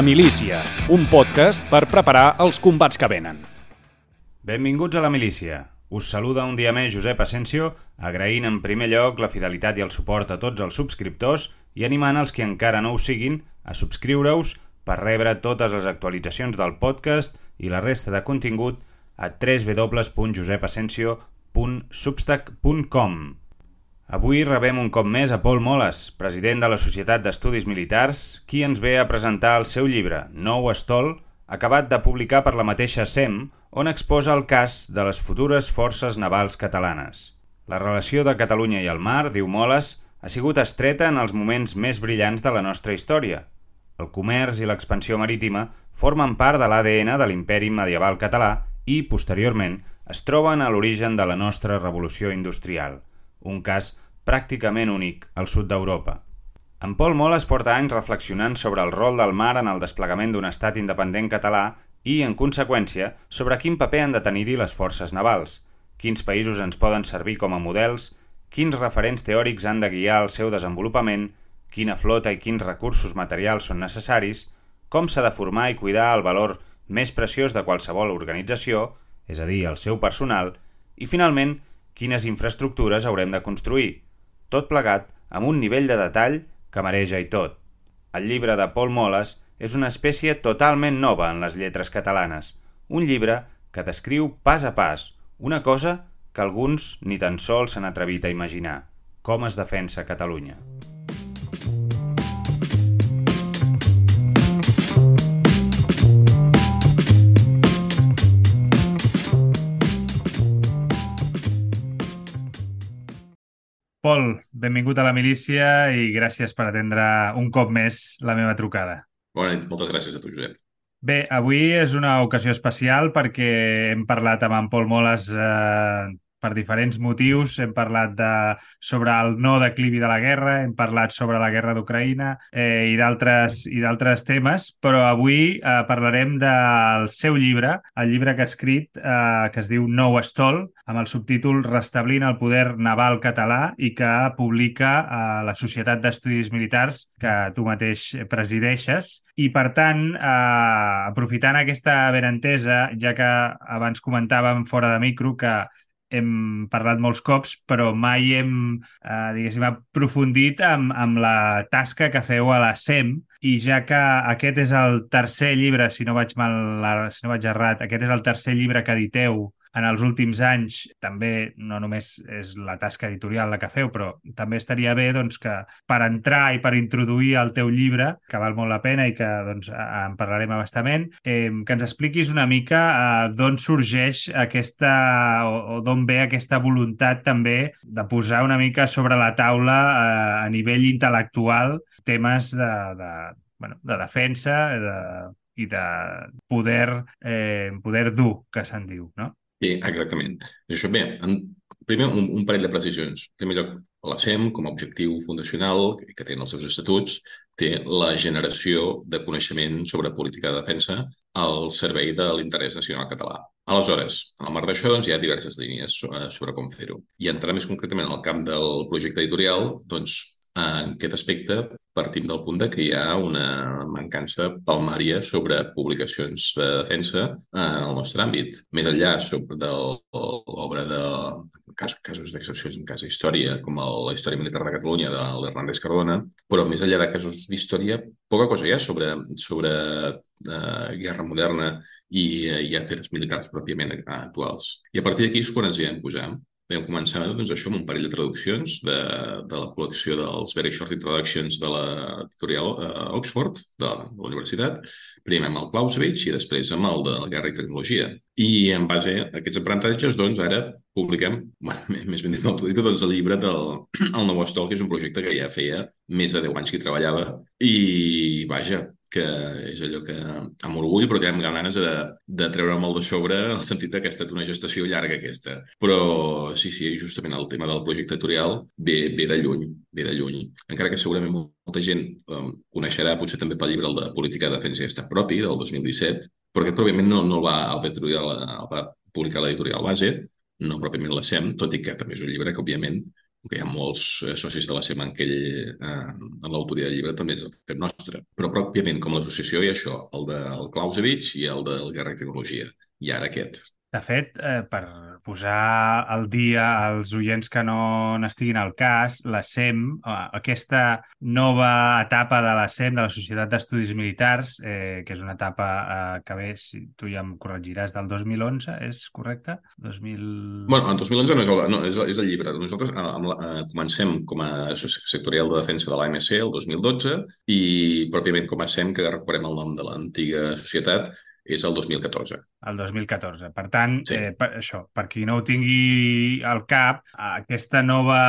La Milícia, un podcast per preparar els combats que venen. Benvinguts a La Milícia. Us saluda un dia més Josep Asensio, agraint en primer lloc la fidelitat i el suport a tots els subscriptors i animant els que encara no ho siguin a subscriure-us per rebre totes les actualitzacions del podcast i la resta de contingut a www.josepasensio.substack.com. Avui rebem un cop més a Pol Moles, president de la Societat d'Estudis Militars, qui ens ve a presentar el seu llibre, Nou Estol, acabat de publicar per la mateixa SEM, on exposa el cas de les futures forces navals catalanes. La relació de Catalunya i el mar, diu Moles, ha sigut estreta en els moments més brillants de la nostra història. El comerç i l'expansió marítima formen part de l'ADN de l'imperi medieval català i, posteriorment, es troben a l'origen de la nostra revolució industrial, un cas pràcticament únic al sud d'Europa. En Pol Moles porta anys reflexionant sobre el rol del mar en el desplegament d'un estat independent català i, en conseqüència, sobre quin paper han de tenir-hi les forces navals, quins països ens poden servir com a models, quins referents teòrics han de guiar el seu desenvolupament, quina flota i quins recursos materials són necessaris, com s'ha de formar i cuidar el valor més preciós de qualsevol organització, és a dir, el seu personal, i, finalment, quines infraestructures haurem de construir, tot plegat amb un nivell de detall que mareja i tot. El llibre de Paul Moles és una espècie totalment nova en les lletres catalanes, un llibre que descriu pas a pas una cosa que alguns ni tan sols s'han atrevit a imaginar, com es defensa Catalunya. Pol, benvingut a la milícia i gràcies per atendre un cop més la meva trucada. Bona nit, moltes gràcies a tu, Josep. Bé, avui és una ocasió especial perquè hem parlat amb en Pol Moles eh, per diferents motius. Hem parlat de, sobre el no declivi de la guerra, hem parlat sobre la guerra d'Ucraïna eh, i d'altres temes, però avui eh, parlarem del seu llibre, el llibre que ha escrit, eh, que es diu Nou Estol, amb el subtítol Restablint el poder naval català i que publica eh, la Societat d'Estudis Militars que tu mateix presideixes. I, per tant, eh, aprofitant aquesta benentesa, ja que abans comentàvem fora de micro que hem parlat molts cops, però mai hem, eh, diguéssim, aprofundit amb, amb la tasca que feu a la SEM i ja que aquest és el tercer llibre, si no vaig mal, si no vaig errat, aquest és el tercer llibre que editeu en els últims anys també no només és la tasca editorial la que feu, però també estaria bé doncs, que per entrar i per introduir el teu llibre, que val molt la pena i que doncs, en parlarem abastament, eh, que ens expliquis una mica eh, d'on sorgeix aquesta o, o d'on ve aquesta voluntat també de posar una mica sobre la taula eh, a nivell intel·lectual temes de, de, bueno, de defensa de, i de poder, eh, poder dur, que se'n diu, no? Sí, exactament. Això, bé, en, primer un, un parell de precisions. En primer lloc, la SEM, com a objectiu fundacional, que té en els seus estatuts, té la generació de coneixement sobre política de defensa al servei de l'interès nacional català. Aleshores, en el marc d'això doncs, hi ha diverses línies sobre com fer-ho. I entrar més concretament en el camp del projecte editorial, doncs en aquest aspecte partim del punt de que hi ha una mancança palmària sobre publicacions de defensa en el nostre àmbit. Més enllà de l'obra de casos d'excepcions en cas d'història, com la història militar de Catalunya de l'Hernández Cardona, però més enllà de casos d'història, poca cosa hi ha sobre, sobre uh, guerra moderna i, uh, i afers militars pròpiament actuals. I a partir d'aquí és quan ens hi vam posar. Vam començar doncs, això amb un parell de traduccions de, de la col·lecció dels Very Short Introductions de l'editorial uh, Oxford, de, de la universitat, primer amb el Clausewitz i després amb el de la Guerra i Tecnologia. I en base a aquests aprenentatges, doncs, ara publiquem, bueno, més ben dit, no dic, doncs, el llibre del el Nou Estol, que és un projecte que ja feia més de 10 anys que hi treballava. I, vaja, que és allò que amb orgull, però tenim ganes de, de treure molt de sobre el sentit que ha estat una gestació llarga aquesta. Però sí, sí, justament el tema del projecte editorial ve, ve de lluny, ve de lluny. Encara que segurament molta gent um, coneixerà potser també pel llibre el de Política de Defensa i Estat Propi, del 2017, però aquest pròpiament no, no el va, el va, el va publicar l'editorial base, no pròpiament la SEM, tot i que també és un llibre que, òbviament, que hi ha molts eh, socis de la SEM en, aquell, eh, en l'autoria del llibre, també és el nostre. Però pròpiament com l'associació hi ha això, el del Clausewitz i el del Guerra i Tecnologia. I ara aquest. De fet, eh, per posar al dia als oients que no n'estiguin al cas, la SEM, eh, aquesta nova etapa de la SEM, de la Societat d'Estudis Militars, eh, que és una etapa eh, que ve, si tu ja em corregiràs, del 2011, és correcte? 2000... Bueno, el 2011 no és el, no, és, és el llibre. Nosaltres eh, amb la, eh, comencem com a sectorial de defensa de l'AMC el 2012 i pròpiament com a SEM, que recuperem el nom de l'antiga societat, és el 2014. El 2014. Per tant, sí. eh, per, això, per qui no ho tingui al cap, aquesta nova,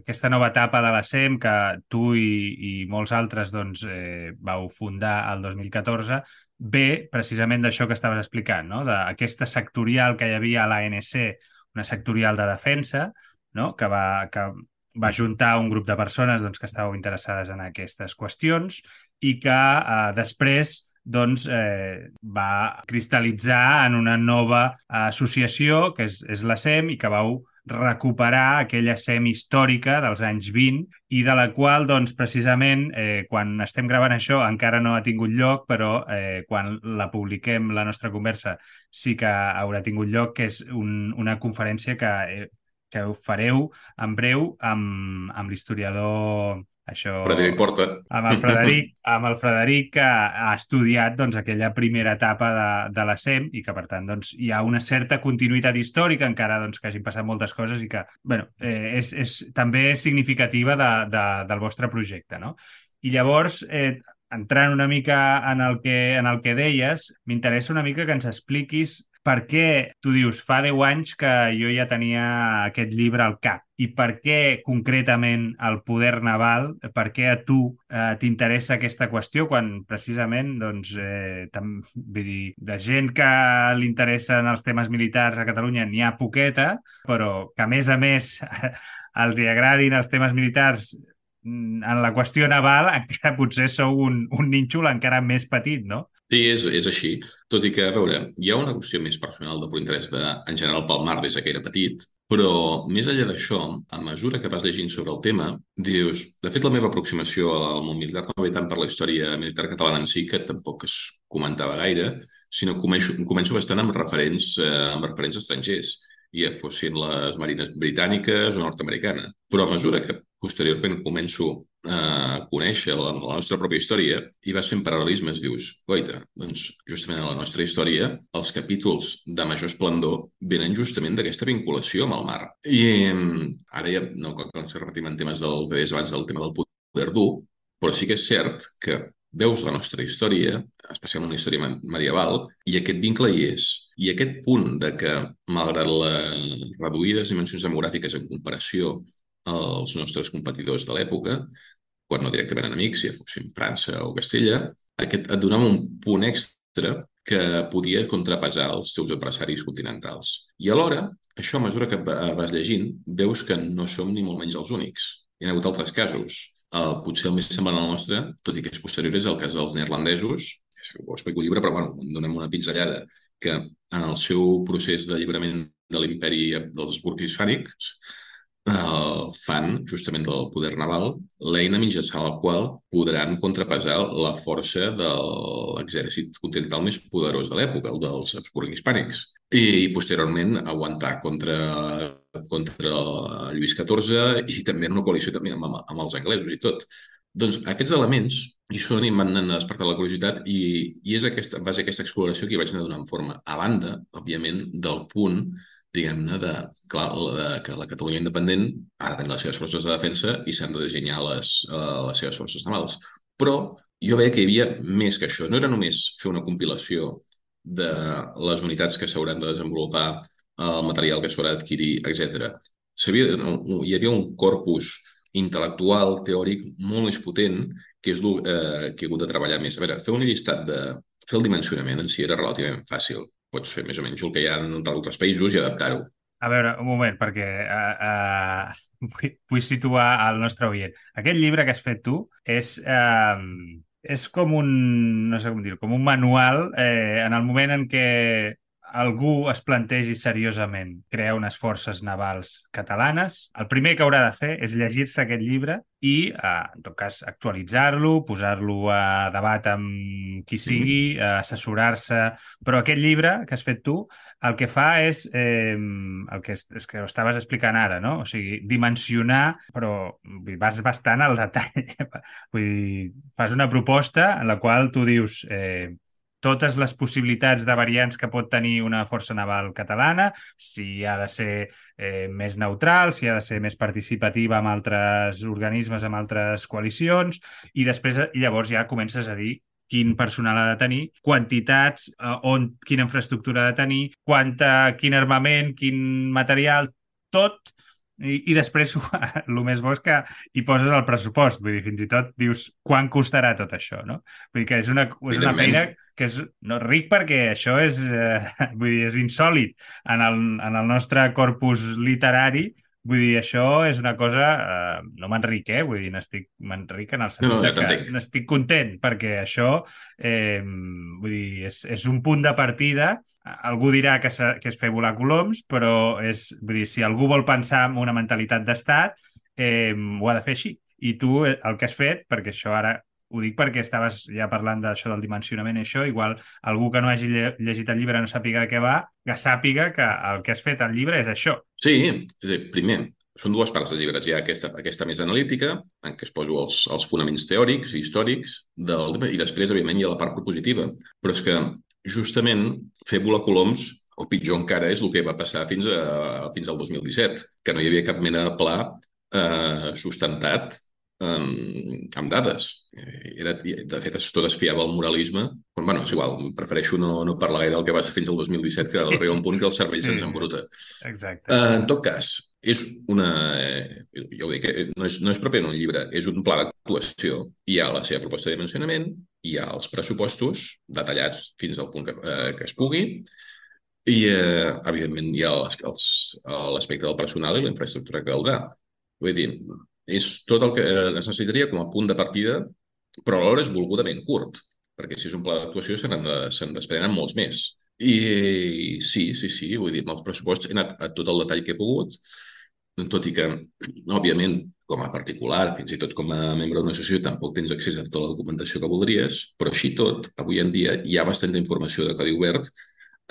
aquesta nova etapa de la SEM que tu i, i molts altres doncs, eh, vau fundar el 2014, ve precisament d'això que estaves explicant, no? d'aquesta sectorial que hi havia a l'ANC, una sectorial de defensa, no? que, va, que va juntar un grup de persones doncs, que estàveu interessades en aquestes qüestions i que eh, després doncs, eh, va cristal·litzar en una nova associació, que és, és la SEM, i que vau recuperar aquella SEM històrica dels anys 20 i de la qual, doncs, precisament, eh, quan estem gravant això encara no ha tingut lloc, però eh, quan la publiquem, la nostra conversa, sí que haurà tingut lloc, que és un, una conferència que, eh, que ho fareu en breu amb, amb l'historiador això... Frederic Porta. Amb el Frederic, amb el Frederic que ha estudiat doncs, aquella primera etapa de, de la SEM i que, per tant, doncs, hi ha una certa continuïtat històrica, encara doncs, que hagin passat moltes coses i que bueno, eh, és, és també és significativa de, de, del vostre projecte. No? I llavors, eh, entrant una mica en el que, en el que deies, m'interessa una mica que ens expliquis per què tu dius, fa 10 anys que jo ja tenia aquest llibre al cap. I per què concretament el poder naval, per què a tu eh, t'interessa aquesta qüestió quan precisament, doncs, eh, tam, vull dir, de gent que li interessen els temes militars a Catalunya n'hi ha poqueta, però que a més a més els hi agradin els temes militars en la qüestió naval encara potser sou un, un nínxol encara més petit, no? Sí, és, és així. Tot i que, a veure, hi ha una qüestió més personal de interès de, en general pel mar des que era petit, però més enllà d'això, a mesura que vas llegint sobre el tema, dius, de fet la meva aproximació al món militar no ve tant per la història militar catalana en si, que tampoc es comentava gaire, sinó començo, començo bastant amb referents, eh, amb referents estrangers ja fossin les marines britàniques o nord-americanes. Però a mesura que posteriorment començo a conèixer la, la nostra pròpia història i vas fent paral·lelismes, dius, goita, doncs justament a la nostra història els capítols de major esplendor venen justament d'aquesta vinculació amb el mar. I ara ja no cal que ens repetim en temes del que deies abans del tema del poder dur, però sí que és cert que veus la nostra història, especialment una història medieval, i aquest vincle hi és. I aquest punt de que, malgrat les reduïdes dimensions demogràfiques en comparació als nostres competidors de l'època, quan no directament enemics, si fossin França o Castella, aquest et donava un punt extra que podia contrapesar els seus adversaris continentals. I alhora, això a mesura que vas llegint, veus que no som ni molt menys els únics. Hi ha hagut altres casos Uh, potser el més semblant al nostre, tot i que és posterior, és el cas dels neerlandesos, ho explico llibre, però bueno, donem una pinzellada, que en el seu procés d'alliberament de l'imperi dels burgs hispànics uh, fan, justament del poder naval, l'eina mitjançant la qual podran contrapesar la força de l'exèrcit continental més poderós de l'època, el dels Habsburg hispànics i posteriorment aguantar contra, contra Lluís XIV i també en una coalició també amb, amb els anglesos i tot. Doncs aquests elements i són i m'han despertat la curiositat i, i és aquesta, base aquesta exploració que hi vaig anar donant forma. A banda, òbviament, del punt diguem-ne, de, clar, de, que la Catalunya independent ha de tenir les seves forces de defensa i s'han de dissenyar les, uh, les seves forces navals. Però jo veia que hi havia més que això. No era només fer una compilació de les unitats que s'hauran de desenvolupar, el material que s'haurà d'adquirir, etc. Hi havia un corpus intel·lectual, teòric, molt més potent que és eh, que he hagut de treballar més. A veure, fer un llistat de... Fer el dimensionament en si era relativament fàcil. Pots fer més o menys el que hi ha en altres països i adaptar-ho. A veure, un moment, perquè uh, uh, vull, vull situar el nostre oient. Aquest llibre que has fet tu és... Uh, és com un, no sé com dir com un manual eh, en el moment en què algú es plantegi seriosament crear unes forces navals catalanes, el primer que haurà de fer és llegir-se aquest llibre i, eh, en tot cas, actualitzar-lo, posar-lo a debat amb qui sigui, eh, assessorar-se... Però aquest llibre que has fet tu, el que fa és eh, el que, és, és que ho estaves explicant ara, no? O sigui, dimensionar, però vas bastant al detall. Vull dir, fas una proposta en la qual tu dius eh, totes les possibilitats de variants que pot tenir una força naval catalana, si ha de ser eh, més neutral, si ha de ser més participativa amb altres organismes, amb altres coalicions, i després llavors ja comences a dir quin personal ha de tenir, quantitats, eh, on, quina infraestructura ha de tenir, quanta, quin armament, quin material, tot i, i després el més bo és que hi poses el pressupost, vull dir, fins i tot dius quan costarà tot això, no? Vull dir que és una, és una feina que és no, ric perquè això és, eh, vull dir, és insòlid en el, en el nostre corpus literari, Vull dir, això és una cosa... Eh, no m'enric, eh? Vull dir, n'estic m'enric en el sentit no, no, que n'estic content, perquè això eh, vull dir, és, és un punt de partida. Algú dirà que, que és fer volar coloms, però és, vull dir, si algú vol pensar en una mentalitat d'estat, eh, ho ha de fer així. I tu eh, el que has fet, perquè això ara ho dic perquè estaves ja parlant d'això del dimensionament i això, igual algú que no hagi llegit el llibre no sàpiga de què va, que sàpiga que el que has fet al llibre és això. Sí, primer, són dues parts del llibre. Hi ha aquesta, aquesta més analítica, en què es poso els, els fonaments teòrics i històrics, del, i després, evidentment, hi ha la part propositiva. Però és que, justament, fer volar coloms, o pitjor encara, és el que va passar fins, a, fins al 2017, que no hi havia cap mena de pla eh, sustentat amb, amb dades. Era, de fet, tot es fiava al moralisme. Però, bueno, és igual, prefereixo no, no parlar gaire del que va ser fins al 2017, que sí. arriba un punt que el cervell sí. se'ns embruta. Exacte. Uh, en tot cas, és una... Eh, ja ho dic, eh, no és, no és propi en un llibre, és un pla d'actuació. Hi ha la seva proposta de dimensionament, hi ha els pressupostos detallats fins al punt que, eh, que es pugui, i, eh, evidentment, hi ha l'aspecte del personal i la infraestructura que caldrà. Vull dir, és tot el que es necessitaria com a punt de partida, però alhora és volgudament curt, perquè si és un pla d'actuació se'n de, se desprenen molts més. I sí, sí, sí, vull dir, amb els pressupostos he anat a tot el detall que he pogut, tot i que, òbviament, com a particular, fins i tot com a membre d'una associació, tampoc tens accés a tota la documentació que voldries, però així tot, avui en dia hi ha bastanta informació de codi obert,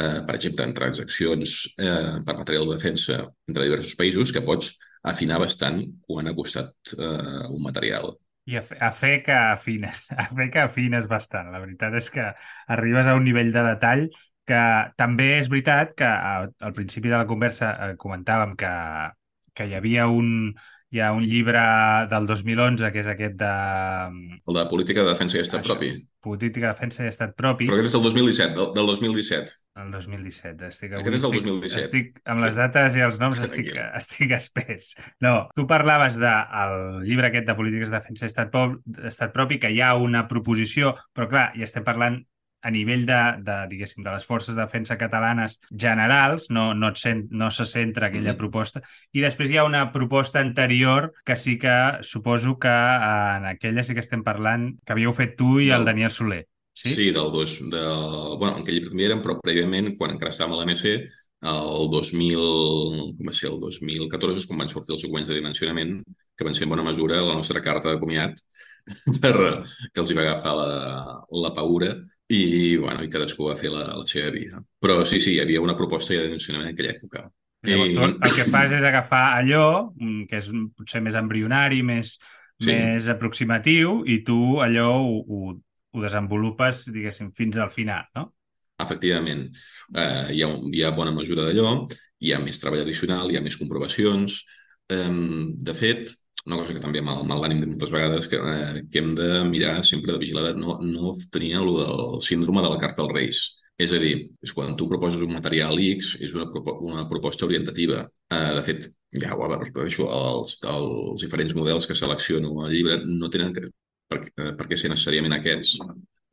eh, per exemple, en transaccions eh, per material de defensa entre diversos països, que pots afinar bastant quan ha costat eh, un material. I a, a fer que afines, a fer que afines bastant. La veritat és que arribes a un nivell de detall que també és veritat que al principi de la conversa eh, comentàvem que, que hi havia un, hi ha un llibre del 2011, que és aquest de... El de Política de Defensa i Estat Això, Propi. Política de Defensa i Estat Propi. Però aquest és del 2017, del, del 2017. El 2017, estic... Avui aquest és del 2017. Estic, amb sí. les dates i els noms estic, estic espès. No, tu parlaves del de, llibre aquest de Polítiques de Defensa i Estat, Estat Propi, que hi ha una proposició, però clar, ja estem parlant a nivell de, de, diguéssim, de les forces de defensa catalanes generals, no, no, sent, no se centra aquella mm. proposta, i després hi ha una proposta anterior que sí que suposo que en aquella sí que estem parlant, que havíeu fet tu i el Daniel Soler. Sí, sí del dos, de, bueno, en aquell també eren, però prèviament, quan encara estàvem a l'AMC, el 2000, com va ser, el 2014 és quan van sortir els següents de dimensionament, que van ser en bona mesura la nostra carta de comiat per, que els hi va agafar la, la paura i, bueno, i cadascú va fer la, la seva vida. Però sí, sí, hi havia una proposta de funcionament en aquella època. Llavors, I... tu el que fas és agafar allò, mm, que és potser més embrionari, més, sí. més aproximatiu, i tu allò ho, ho, ho desenvolupes, diguéssim, fins al final, no? Efectivament. Uh, hi, ha un, hi ha bona mesura d'allò, hi ha més treball addicional, hi ha més comprovacions. Um, de fet, una cosa que també mal, mal d'ànim de moltes vegades que, eh, que hem de mirar sempre de vigilar no, no tenir el del síndrome de la carta als Reis. És a dir, és quan tu proposes un material X, és una, una proposta orientativa. Eh, de fet, ja ho això, els, els diferents models que selecciono al llibre no tenen que, per, eh, per què ser necessàriament aquests.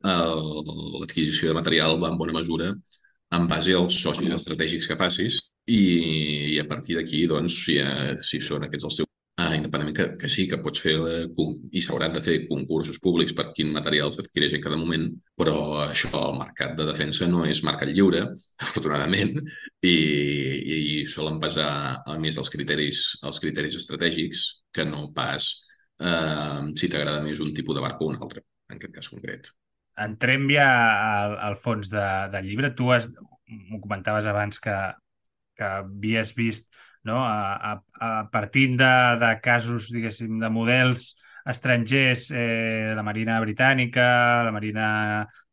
L'adquisició de material va en bona mesura en base als socis estratègics que facis i, i a partir d'aquí, doncs, si, eh, si són aquests els teus Uh, independentment que, que sí, que pots fer uh, i s'hauran de fer concursos públics per quin material s'adquireix en cada moment, però això, el mercat de defensa no és mercat lliure, afortunadament, i, i solen basar a més els criteris, els criteris estratègics que no pas uh, si t'agrada més un tipus de barco o un altre, en aquest cas concret. Entrem ja al, al fons de, llibre. Tu has, m'ho comentaves abans que, que havies vist no? a, a, a partint de, de casos, diguéssim, de models estrangers, eh, la Marina Britànica, la Marina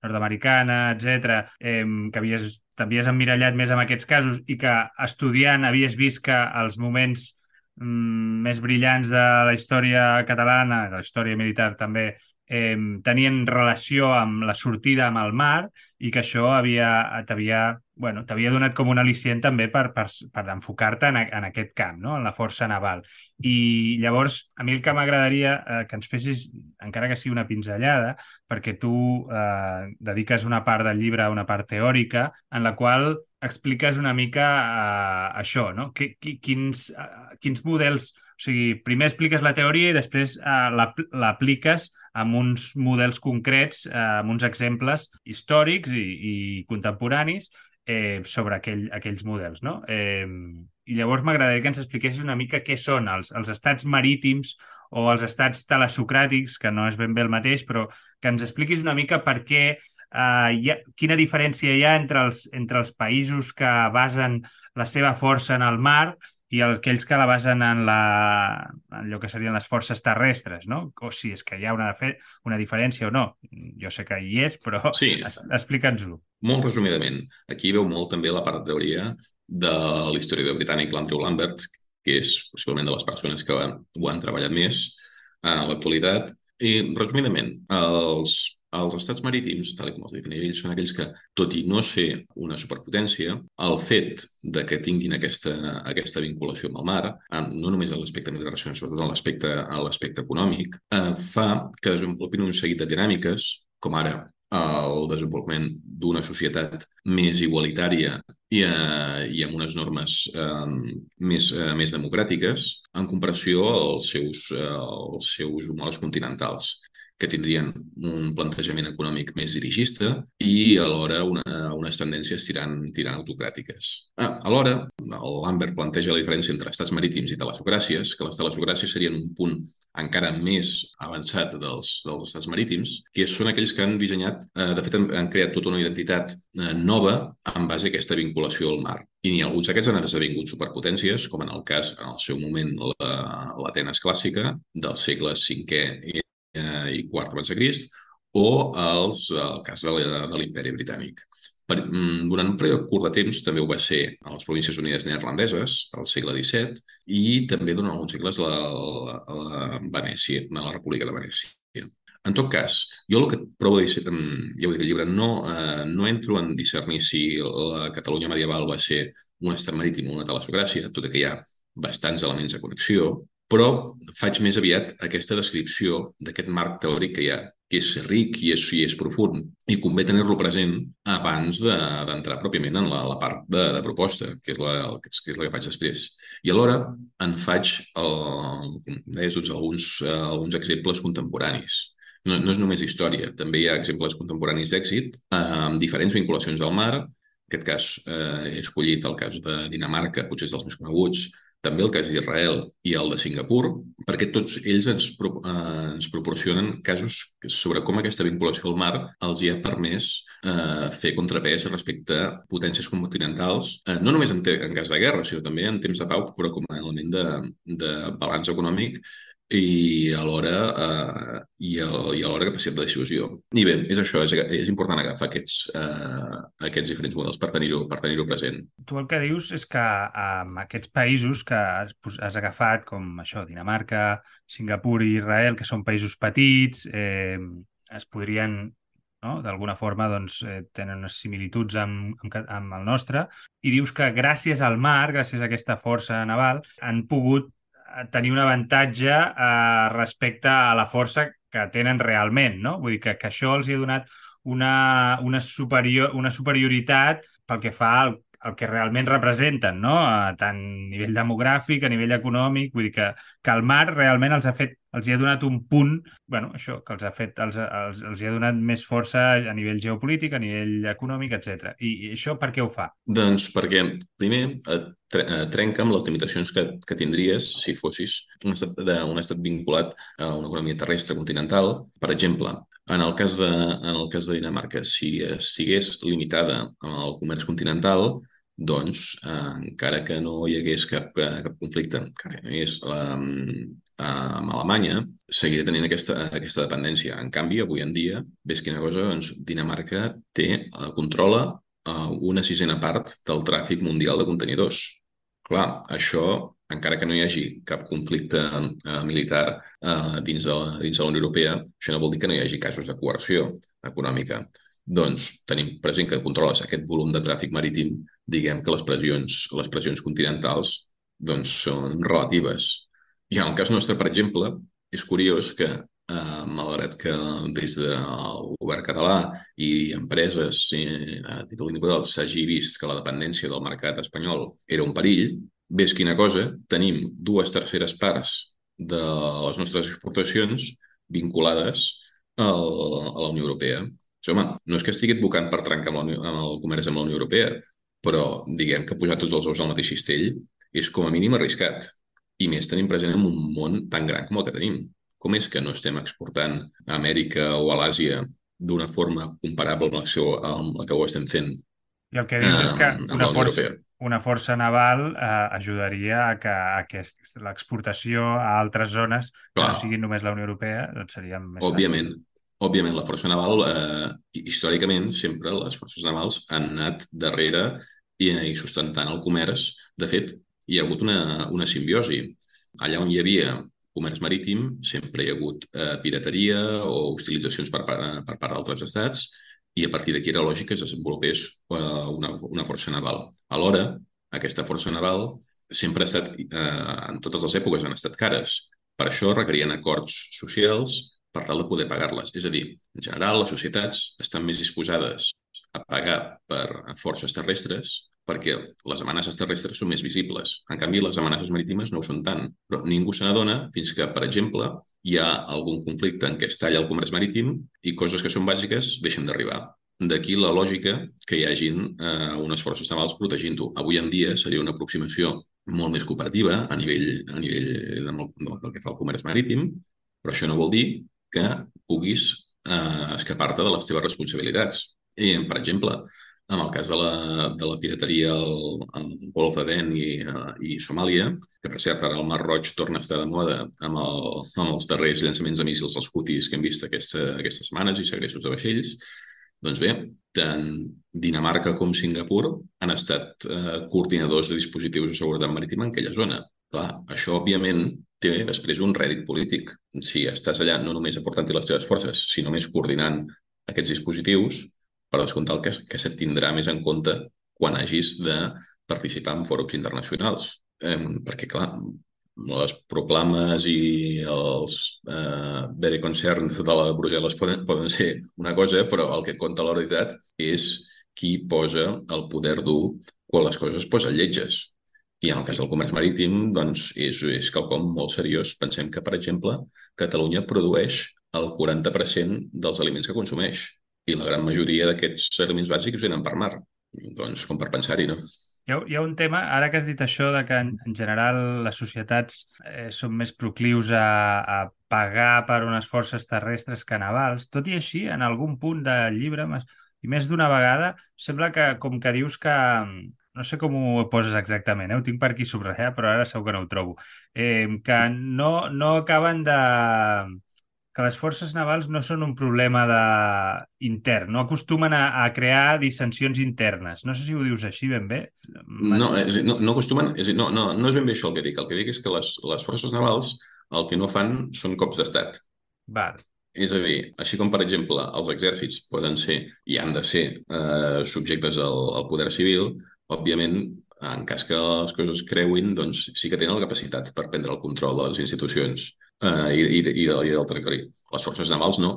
nord-americana, etc, eh, que havies t'havies emmirallat més en aquests casos i que estudiant havies vist que els moments mm, més brillants de la història catalana, de la història militar també, eh, tenien relació amb la sortida amb el mar i que això havia t'havia bueno, donat com un al·licient també per, per, per enfocar-te en, en aquest camp, no? en la força naval. I llavors, a mi el que m'agradaria eh, que ens fessis, encara que sigui una pinzellada, perquè tu eh, dediques una part del llibre a una part teòrica, en la qual expliques una mica eh, això, no? Qu quins, eh, quins models... O sigui, primer expliques la teoria i després eh, l'apliques amb uns models concrets, eh, amb uns exemples històrics i, i contemporanis eh, sobre aquell, aquells models. No? Eh, I llavors m'agradaria que ens expliquessis una mica què són els, els estats marítims o els estats telesocràtics, que no és ben bé el mateix, però que ens expliquis una mica per què Uh, ha, quina diferència hi ha entre els, entre els països que basen la seva força en el mar i aquells que la basen en, la, en allò que serien les forces terrestres, no? O si és que hi ha una, una diferència o no. Jo sé que hi és, però sí. explica'ns-ho. Molt resumidament, aquí veu molt també la part de teoria de l'historiador britànic l'Andrew Lambert, que és possiblement de les persones que ho han treballat més en l'actualitat. I, resumidament, els els estats marítims, tal com els definim ells, són aquells que, tot i no ser una superpotència, el fet de que tinguin aquesta, aquesta vinculació amb el mar, no només en l'aspecte sinó sobretot en l'aspecte econòmic, eh, fa que desenvolupin un seguit de dinàmiques, com ara el desenvolupament d'una societat més igualitària i, eh, i amb unes normes eh, més, eh, més democràtiques en comparació als seus, eh, als seus homòlegs continentals que tindrien un plantejament econòmic més dirigista i alhora una, unes tendències tirant, tirant autocràtiques. Ah, alhora, l'Ambert planteja la diferència entre estats marítims i telesocràcies, que les telesocràcies serien un punt encara més avançat dels, dels estats marítims, que són aquells que han dissenyat, eh, de fet han, han creat tota una identitat eh, nova en base a aquesta vinculació al mar. I ni alguns d'aquests han esdevingut superpotències, com en el cas, en el seu moment, l'Atenes clàssica del segle V i eh, i quart abans de Crist, o els, el cas de l'imperi britànic. Per, mm, durant un període curt de temps també ho va ser a les Províncies Unides Neerlandeses, al segle XVII, i també durant alguns segles a la, la Venècia, a la República de Venècia. En tot cas, jo el que provo de dir, mm, ja ho dic al llibre, no, eh, no entro en discernir si la Catalunya medieval va ser un estat marítim o una telesocràcia, tot i que hi ha bastants elements de connexió, però faig més aviat aquesta descripció d'aquest marc teòric que hi ha, que és ric i és, i és profund, i convé tenir-lo present abans d'entrar de, pròpiament en la, la part de, de proposta, que és, la, és, que és la que faig després. I alhora en faig, el, deies, doncs, alguns, eh, alguns exemples contemporanis. No, no és només història, també hi ha exemples contemporanis d'èxit eh, amb diferents vinculacions al mar. En aquest cas, eh, he escollit el cas de Dinamarca, potser és dels més coneguts, també el cas d'Israel i el de Singapur, perquè tots ells ens, pro, eh, ens proporcionen casos sobre com aquesta vinculació al mar els hi ha permès eh, fer contrapès respecte a potències continentals, eh, no només en, en cas de guerra, sinó també en temps de pau, però com a element de, de balanç econòmic i alhora, eh, i, el, i alhora capacitat de decisió. I bé, és això, és, és important agafar aquests, eh, aquests diferents models per tenir-ho per tenir present. Tu el que dius és que amb aquests països que has, has agafat, com això, Dinamarca, Singapur i Israel, que són països petits, eh, es podrien no? d'alguna forma doncs, eh, tenen unes similituds amb, amb, amb el nostre, i dius que gràcies al mar, gràcies a aquesta força naval, han pogut tenir un avantatge eh, respecte a la força que tenen realment, no? Vull dir que, que això els hi ha donat una, una, superior, una superioritat pel que fa al, el que realment representen, no? A tant a nivell demogràfic, a nivell econòmic, vull dir que, que el mar realment els ha fet, els hi ha donat un punt, bueno, això, que els ha fet, els, els, els hi ha donat més força a nivell geopolític, a nivell econòmic, etc. I, I això per què ho fa? Doncs perquè, primer, et trenca amb les limitacions que, que tindries si fossis un estat, un estat vinculat a una economia terrestre continental. Per exemple, en el cas de, en el cas de Dinamarca, si estigués limitada al comerç continental, doncs, eh, encara que no hi hagués cap, cap conflicte, encara no hi hagués eh, amb Alemanya, seguiria tenint aquesta, aquesta dependència. En canvi, avui en dia, ves quina cosa, doncs, Dinamarca té, eh, controla eh, una sisena part del tràfic mundial de contenidors. Clar, això, encara que no hi hagi cap conflicte eh, militar eh, dins, de la, dins de la Unió Europea, això no vol dir que no hi hagi casos de coerció econòmica. Doncs tenim present que controles aquest volum de tràfic marítim, diguem que les pressions, les pressions continentals doncs, són relatives. I en el cas nostre, per exemple, és curiós que, eh, malgrat que des del govern català i empreses eh, a títol individual s'hagi vist que la dependència del mercat espanyol era un perill, ves quina cosa, tenim dues terceres parts de les nostres exportacions vinculades al, a la Unió Europea. Sí, home, no és que estigui advocant per trencar amb, Unió, amb el comerç amb la Unió Europea, però diguem que posar tots els ous al mateix cistell és com a mínim arriscat. I més tenim present en un món tan gran com el que tenim. Com és que no estem exportant a Amèrica o a l'Àsia d'una forma comparable la, amb la que ho estem fent? I el que dius és que una força, una força naval eh, ajudaria a que, a que l'exportació a altres zones Clar. que no siguin només la Unió Europea doncs seria més Òbviament, fàcil. Òbviament, la força naval, eh, històricament, sempre les forces navals han anat darrere i, i sustentant el comerç. De fet, hi ha hagut una, una simbiosi. Allà on hi havia comerç marítim, sempre hi ha hagut eh, pirateria o hostilitzacions per, per, per part d'altres estats i a partir d'aquí era lògic que es desenvolupés eh, una, una força naval. Alhora, aquesta força naval sempre ha estat, eh, en totes les èpoques, han estat cares. Per això requerien acords socials per tal de poder pagar-les. És a dir, en general, les societats estan més disposades a pagar per forces terrestres perquè les amenaces terrestres són més visibles. En canvi, les amenaces marítimes no ho són tant. Però ningú se n'adona fins que, per exemple, hi ha algun conflicte en què es talla el comerç marítim i coses que són bàsiques deixen d'arribar. D'aquí la lògica que hi hagin eh, unes forces navals protegint-ho. Avui en dia seria una aproximació molt més cooperativa a nivell, a nivell del, del que fa el comerç marítim, però això no vol dir que puguis eh, escapar-te de les teves responsabilitats. I, per exemple, en el cas de la, de la pirateria al, al Golf d'Aden i, uh, i Somàlia, que per cert ara el Mar Roig torna a estar de moda amb, el, amb els darrers llançaments de míssils dels Houthis que hem vist aquesta, aquestes setmanes i segrestos de vaixells, doncs bé, tant Dinamarca com Singapur han estat eh, coordinadors de dispositius de seguretat marítima en aquella zona. Clar, això, òbviament, té després un rèdit polític. Si estàs allà no només aportant-hi les teves forces, sinó més coordinant aquests dispositius, per descomptar el que, que se't tindrà més en compte quan hagis de participar en fòrums internacionals. Eh, perquè, clar, les proclames i els eh, very concerns de la Brussel·les poden, poden ser una cosa, però el que compta la veritat és qui posa el poder dur quan les coses es posen lletges. I en el cas del comerç marítim, doncs, és, és quelcom molt seriós. Pensem que, per exemple, Catalunya produeix el 40% dels aliments que consumeix i la gran majoria d'aquests aliments bàsics venen per mar. Doncs, com per pensar-hi, no? Hi ha, hi ha un tema, ara que has dit això, de que en, en general les societats eh, són més proclius a, a pagar per unes forces terrestres que navals, tot i així, en algun punt del llibre, i més d'una vegada, sembla que com que dius que, no sé com ho poses exactament, eh? ho tinc per aquí subratllat, però ara segur que no ho trobo, eh, que no, no acaben de... que les forces navals no són un problema de... intern, no acostumen a, a crear dissensions internes. No sé si ho dius així ben bé. No, és, no, no acostumen, és, no, no, no és ben bé això el que dic. El que dic és que les, les forces navals el que no fan són cops d'estat. Val. És a dir, així com, per exemple, els exèrcits poden ser i han de ser eh, subjectes al, al poder civil, òbviament, en cas que les coses creuin, doncs sí que tenen la capacitat per prendre el control de les institucions eh, i, i, i, de, i del territori. Les forces navals no.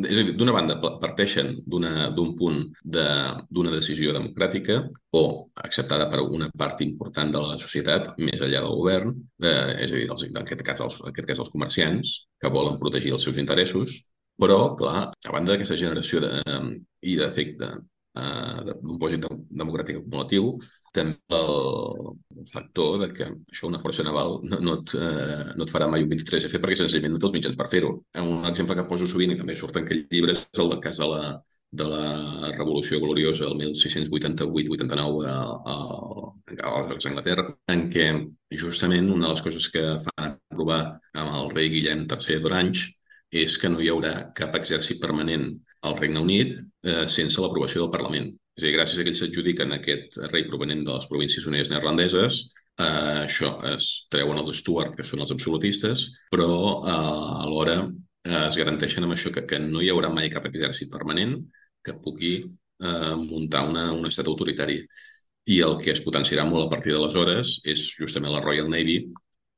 és a dir, d'una banda parteixen d'un punt d'una de, decisió democràtica o acceptada per una part important de la societat, més enllà del govern, eh, és a dir, els, en, aquest cas, els, en aquest cas els comerciants, que volen protegir els seus interessos, però, clar, a banda d'aquesta generació de, i d'efecte d'un projecte democràtic acumulatiu, també el, factor de que això, una força naval, no, no, et, eh, no et farà mai un 23F perquè senzillament no té els mitjans per fer-ho. Un exemple que poso sovint i també surt en aquell llibre és el cas de la, de la Revolució Gloriosa del 1688-89 a, a, a Anglaterra, en què justament una de les coses que fan aprovar amb el rei Guillem III d'Orange és que no hi haurà cap exèrcit permanent al Regne Unit eh, sense l'aprovació del Parlament. És a dir, gràcies a que ells s'adjudiquen aquest rei provenent de les províncies unides neerlandeses, eh, això es treuen els Stuart, que són els absolutistes, però eh, alhora eh, es garanteixen amb això que, que no hi haurà mai cap exèrcit permanent que pugui eh, muntar una, un estat autoritari. I el que es potenciarà molt a partir d'aleshores és justament la Royal Navy,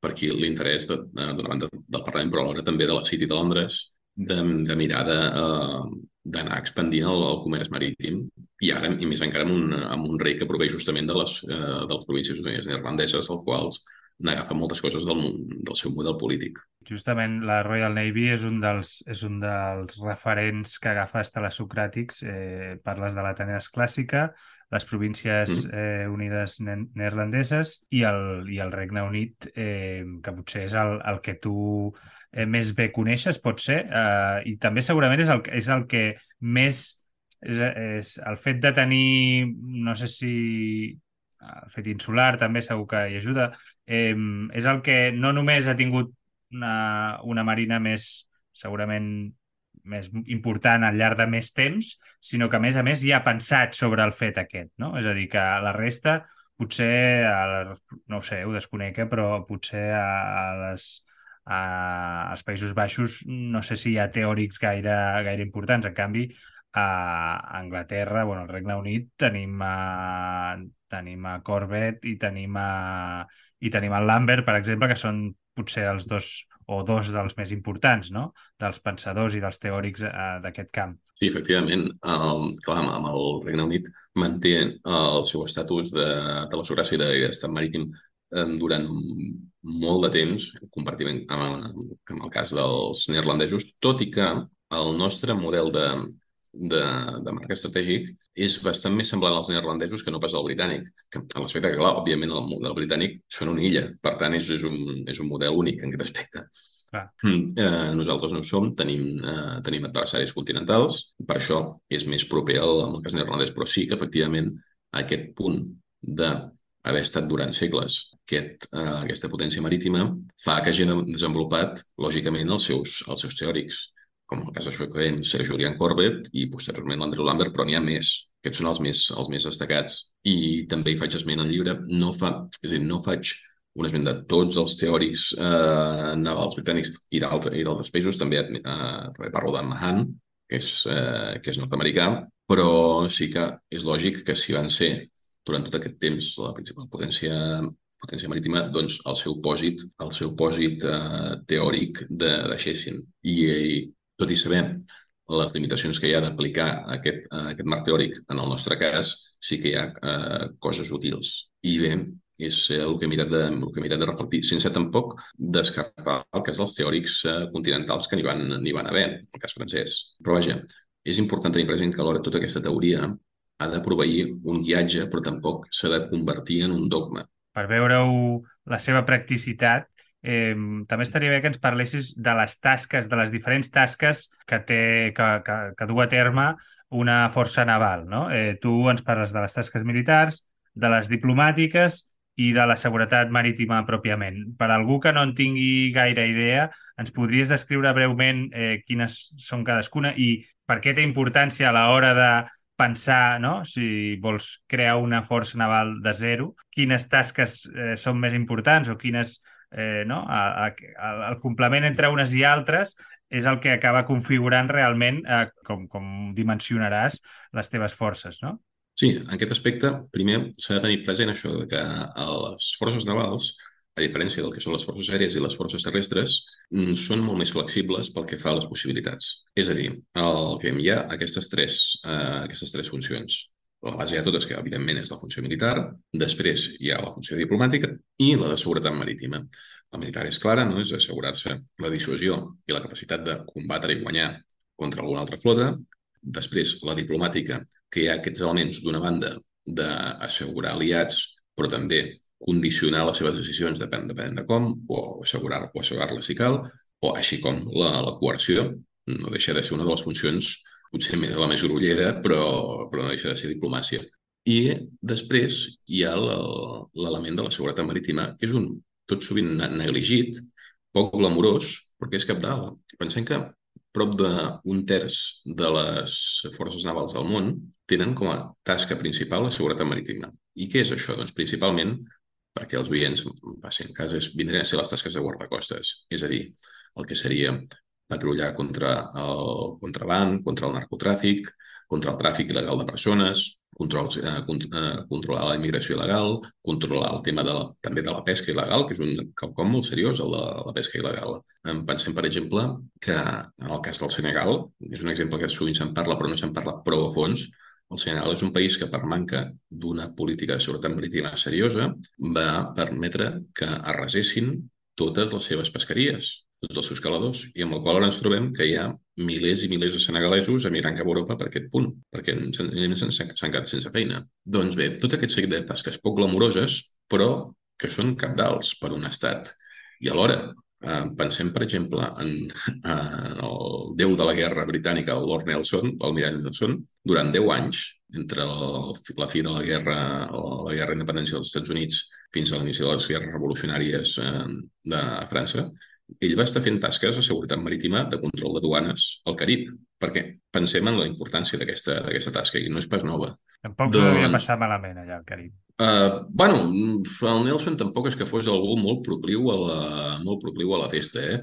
per qui l'interès d'una banda del Parlament, però alhora també de la City de Londres, de, de mirar de, uh, d'anar expandint el, el comerç marítim i ara, i més encara, amb un, amb un rei que prové justament de les, eh, de les províncies neerlandeses, als quals n'agafa moltes coses del, del seu model polític. Justament la Royal Navy és un dels, és un dels referents que agafa estelacocràtics. Eh, parles de l'Atenes clàssica, les províncies mm. eh, unides neerlandeses i el, i el Regne Unit, eh, que potser és el, el que tu eh, més bé coneixes, pot ser, eh, i també segurament és el, és el que més... És, és el fet de tenir, no sé si el fet insular també segur que hi ajuda, eh, és el que no només ha tingut una, una marina més, segurament més important al llarg de més temps, sinó que a més a més ja ha pensat sobre el fet aquest, no? És a dir, que la resta potser, a les, no ho sé, ho desconec, eh, però potser a, a les, a, als Països Baixos no sé si hi ha teòrics gaire, gaire importants. En canvi, a Anglaterra, bueno, al Regne Unit, tenim a, tenim a Corbett i tenim a, i tenim el Lambert, per exemple, que són potser els dos o dos dels més importants, no? dels pensadors i dels teòrics eh, d'aquest camp. Sí, efectivament. Um, clar, amb el Regne Unit manté el seu estatus de, de la i d'estat marítim um, durant molt de temps, compartiment amb, amb el cas dels neerlandesos, tot i que el nostre model de, de, de marc estratègic és bastant més semblant als neerlandesos que no pas al britànic. Que, a l'aspecte que, clar, òbviament el model britànic són una illa, per tant és, és, un, és un model únic en aquest aspecte. Ah. Eh, nosaltres no ho som, tenim, eh, tenim adversaris continentals, per això és més proper al, al cas neerlandès, però sí que efectivament aquest punt de haver estat durant segles aquest, eh, aquesta potència marítima fa que hagin desenvolupat, lògicament, els seus, els seus teòrics com el cas això que Sir Julian Corbett i posteriorment l'Andrew Lambert, però n'hi ha més. Aquests són els més, els més destacats. I també hi faig esment al llibre, no, fa, és a dir, no faig un esment de tots els teòrics eh, navals britànics i d'altres països, també, eh, també parlo d'en Mahan, que és, eh, que és nord-americà, però sí que és lògic que si van ser durant tot aquest temps la principal potència potència marítima, doncs el seu pòsit, el seu pòsit eh, teòric de, deixessin. I, I tot i saber les limitacions que hi ha d'aplicar aquest, aquest marc teòric en el nostre cas, sí que hi ha eh, coses útils. I bé, és el que he mirat de, el que he mirat de reflectir, sense tampoc descartar el cas dels teòrics eh, continentals que n'hi van, van haver, el cas francès. Però vaja, és important tenir present que alhora tota aquesta teoria ha de proveir un guiatge, però tampoc s'ha de convertir en un dogma. Per veure-ho la seva practicitat, eh, també estaria bé que ens parlessis de les tasques, de les diferents tasques que té, que, que, que du a terme una força naval. No? Eh, tu ens parles de les tasques militars, de les diplomàtiques i de la seguretat marítima pròpiament. Per algú que no en tingui gaire idea, ens podries descriure breument eh, quines són cadascuna i per què té importància a l'hora de pensar, no? si vols crear una força naval de zero, quines tasques eh, són més importants o quines eh, no? A, a, el complement entre unes i altres és el que acaba configurant realment eh, com, com dimensionaràs les teves forces, no? Sí, en aquest aspecte, primer s'ha de tenir present això que les forces navals, a diferència del que són les forces aèries i les forces terrestres, són molt més flexibles pel que fa a les possibilitats. És a dir, el que hi ha aquestes tres, eh, aquestes tres funcions. La base de totes, que evidentment és la funció militar, després hi ha la funció diplomàtica i la de seguretat marítima. La militar és clara, no? és assegurar-se la dissuasió i la capacitat de combatre i guanyar contra alguna altra flota. Després, la diplomàtica, que hi ha aquests elements, d'una banda, d'assegurar aliats, però també condicionar les seves decisions depèn, depèn de com, o assegurar o assegurar-la si cal, o així com la, la coerció, no deixa de ser una de les funcions potser més la més grollera, però, però no deixa de ser diplomàcia. I després hi ha l'element de la seguretat marítima, que és un tot sovint negligit, poc glamurós, perquè és capdalt. Pensem que prop d'un terç de les forces navals del món tenen com a tasca principal la seguretat marítima. I què és això? Doncs principalment perquè els oients passin cases, vindrien a ser les tasques de guardacostes, és a dir, el que seria patrullar contra el contraband, contra el narcotràfic, contra el tràfic il·legal de persones, control, eh, eh, controlar la immigració il·legal, controlar el tema de la, també de la pesca il·legal, que és un quelcom molt seriós, el de la pesca il·legal. Pensem, per exemple, que en el cas del Senegal, és un exemple que sovint se'n parla però no se'n parla prou a fons, el Senegal és un país que, per manca d'una política de seguretat marítima seriosa, va permetre que arrasessin totes les seves pesqueries, tots els seus caladors, i amb el qual ara ens trobem que hi ha milers i milers de senegalesos emigrant cap a Europa per aquest punt, perquè s'han quedat sense feina. Doncs bé, tot aquest seguit de tasques poc glamuroses, però que són capdals per un estat. I alhora Eh, pensem, per exemple, en, en el déu de la guerra britànica, el Lord Nelson, l'almirall Nelson, durant 10 anys, entre la, la fi de la guerra, la guerra d'independència dels Estats Units fins a l'inici de les guerres revolucionàries eh, de França, ell va estar fent tasques de seguretat marítima de control de duanes al Carib, perquè pensem en la importància d'aquesta tasca i no és pas nova. Tampoc doncs... devia passar malament allà al Carib. Uh, bueno, el Nelson tampoc és que fos algú molt procliu a la, molt procliu a la festa, eh?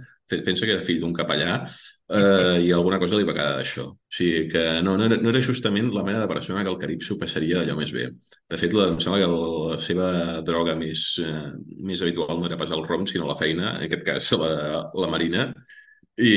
Pensa que era fill d'un capellà uh, i alguna cosa li va quedar d'això. O sigui que no, no, era, no era justament la mena de persona que el Carib s'ho passaria allò més bé. De fet, la, em sembla que la seva droga més, uh, més habitual no era pas el rom, sinó la feina, en aquest cas la, la marina. I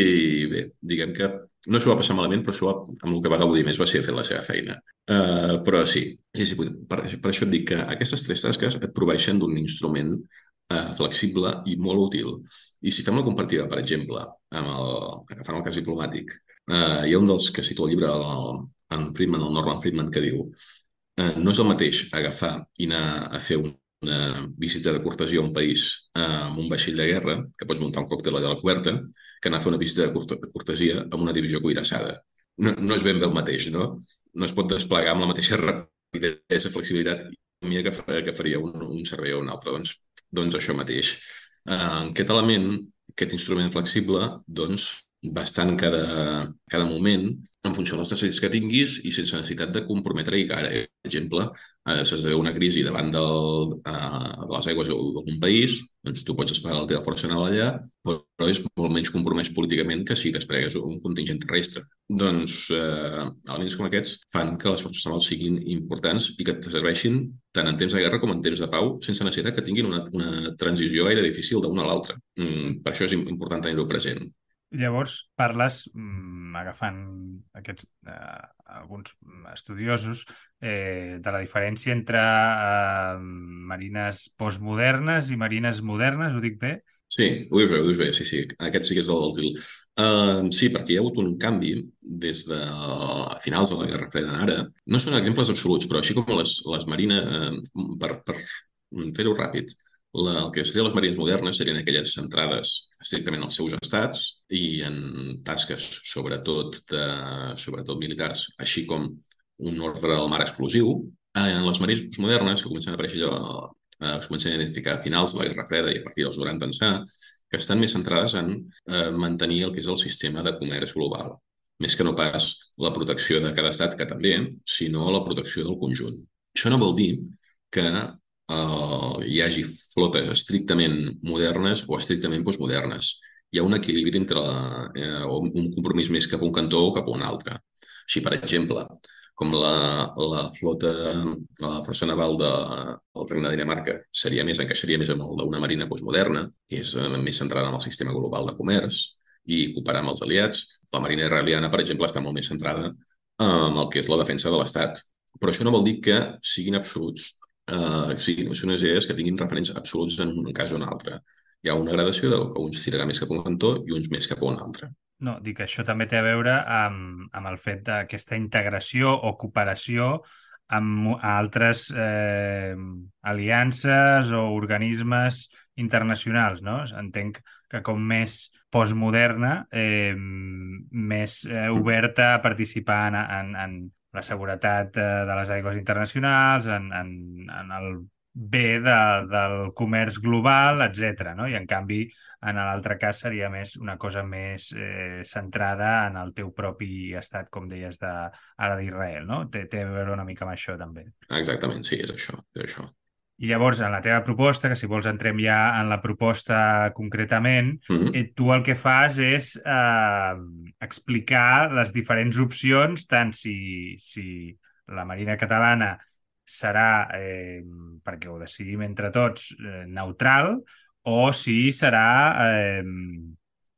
bé, diguem que no s'ho va passar malament, però s'ho va, amb el que va gaudir més va ser fer la seva feina. Uh, però sí, sí, sí per, per això et dic que aquestes tres tasques et proveixen d'un instrument uh, flexible i molt útil. I si fem la compartida, per exemple, amb el, agafant el cas diplomàtic, uh, hi ha un dels que cito el llibre, el, en Friedman, el Norman Friedman, que diu uh, no és el mateix agafar i anar a fer un, una visita de cortesia a un país uh, amb un vaixell de guerra, que pots muntar un còctel allà a la coberta, que anar a fer una visita de cortesia amb una divisió cuirassada. No, no és ben bé el mateix, no? No es pot desplegar amb la mateixa rapidesa, flexibilitat que, que faria un, un servei o un altre. Doncs, doncs això mateix. Uh, aquest element, aquest instrument flexible, doncs, bastant cada, cada moment en funció de les necessitats que tinguis i sense necessitat de comprometre-hi cara. Per exemple, eh, s'esdevé una crisi davant del, eh, de les aigües d'un país, doncs tu pots desplegar la teva força naval allà, però és molt menys compromès políticament que si desplegues un contingent terrestre. Doncs eh, elements com aquests fan que les forces navals siguin importants i que et serveixin tant en temps de guerra com en temps de pau, sense necessitat que tinguin una, una transició gaire difícil d'una a l'altra. Mm, per això és important tenir-ho present. Llavors parles, mm, agafant aquests eh, alguns estudiosos, eh, de la diferència entre eh, marines postmodernes i marines modernes, ho dic bé? Sí, ho dius bé, ho dius bé, sí, sí. Aquest sí que és el del. Uh, sí, perquè hi ha hagut un canvi des de finals de la Guerra Freda ara. No són exemples absoluts, però així com les, les marines, uh, per, per fer-ho ràpid, la, el que serien les marines modernes serien aquelles centrades estrictament als seus estats i en tasques sobretot, de, sobretot militars, així com un ordre del mar exclusiu. En les marines modernes, que comencen a aparèixer allò, eh, es comencen a identificar a finals de la Guerra Freda i a partir dels 90 pensar, que estan més centrades en eh, mantenir el que és el sistema de comerç global, més que no pas la protecció de cada estat, que també, sinó la protecció del conjunt. Això no vol dir que uh, hi hagi flotes estrictament modernes o estrictament postmodernes. Hi ha un equilibri entre la, eh, un compromís més cap a un cantó o cap a un altre. Així, per exemple, com la, la flota, la força naval de el Regne de Dinamarca seria més, encaixaria més amb el d'una marina postmoderna, que és eh, més centrada en el sistema global de comerç i cooperar amb els aliats. La marina israeliana, per exemple, està molt més centrada en el que és la defensa de l'Estat. Però això no vol dir que siguin absoluts, eh, siguin unes idees que tinguin referents absoluts en un cas o en un altre. Hi ha una gradació de que uns tirarà més cap a un cantó i uns més cap a un altre. No, dic que això també té a veure amb, amb el fet d'aquesta integració o cooperació amb altres eh, aliances o organismes internacionals, no? Entenc que com més postmoderna, eh, més eh, oberta a participar en, en, en la seguretat eh, de les aigües internacionals, en, en, en el bé de, del comerç global, etc. No? I en canvi, en l'altre cas seria més una cosa més eh, centrada en el teu propi estat, com deies de, ara d'Israel, no? Té, té a veure una mica amb això, també. Exactament, sí, és això. És això. I llavors, en la teva proposta, que si vols entrem ja en la proposta concretament, mm -hmm. tu el que fas és eh, explicar les diferents opcions, tant si, si la Marina Catalana serà, eh, perquè ho decidim entre tots, eh, neutral, o si serà eh,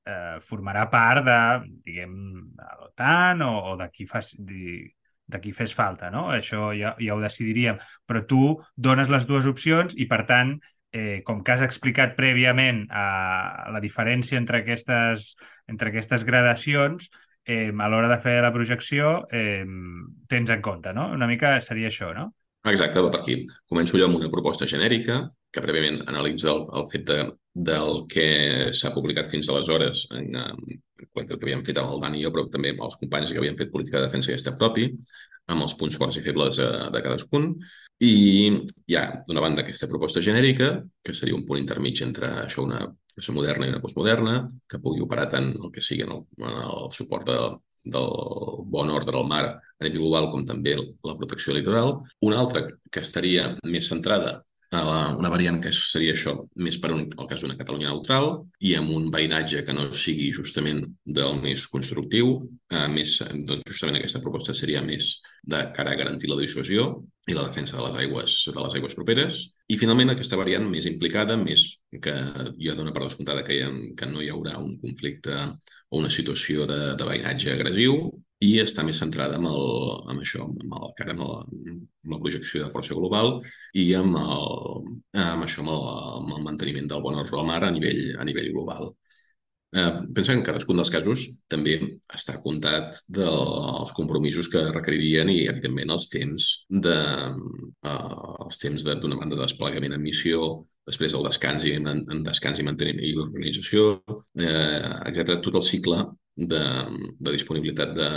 eh, formarà part de, diguem, de l'OTAN o, o de qui de, de qui fes falta, no? Això ja, ja ho decidiríem. Però tu dones les dues opcions i, per tant, eh, com que has explicat prèviament eh, la diferència entre aquestes, entre aquestes gradacions, eh, a l'hora de fer la projecció eh, tens en compte, no? Una mica seria això, no? Exacte, va per aquí. Començo jo amb una proposta genèrica, que prèviament analitza el, el fet de, del que s'ha publicat fins aleshores en, en, en el que havíem fet amb el Dan i jo, però també amb els companys que havien fet política de defensa i estat propi, amb els punts forts i febles de, de cadascun. I hi ha, d'una banda, aquesta proposta genèrica, que seria un punt intermig entre això, una professió moderna i una postmoderna, que pugui operar tant el que sigui en el, en el suport de, del bon ordre al mar a nivell global com també la protecció litoral. Una altra que estaria més centrada una variant que seria això, més per un, el cas d'una Catalunya neutral i amb un veïnatge que no sigui justament del més constructiu, eh, més, doncs justament aquesta proposta seria més de cara a garantir la dissuasió i la defensa de les aigües, de les aigües properes. I finalment aquesta variant més implicada, més que jo dono per descomptada que, hi ha, que no hi haurà un conflicte o una situació de, de veïnatge agressiu, i està més centrada en, el, en això, amb, el, cara amb, el, amb la projecció de força global i amb, el, amb això, amb el, amb el manteniment del bon ordre del mar a nivell, a nivell global. Eh, pensa que en cadascun dels casos també està comptat dels compromisos que requeririen i, evidentment, els temps de, eh, els temps d'una banda de desplegament en missió, després el descans i, en, en descans i manteniment i organització, eh, etc. Tot el cicle de, de disponibilitat de,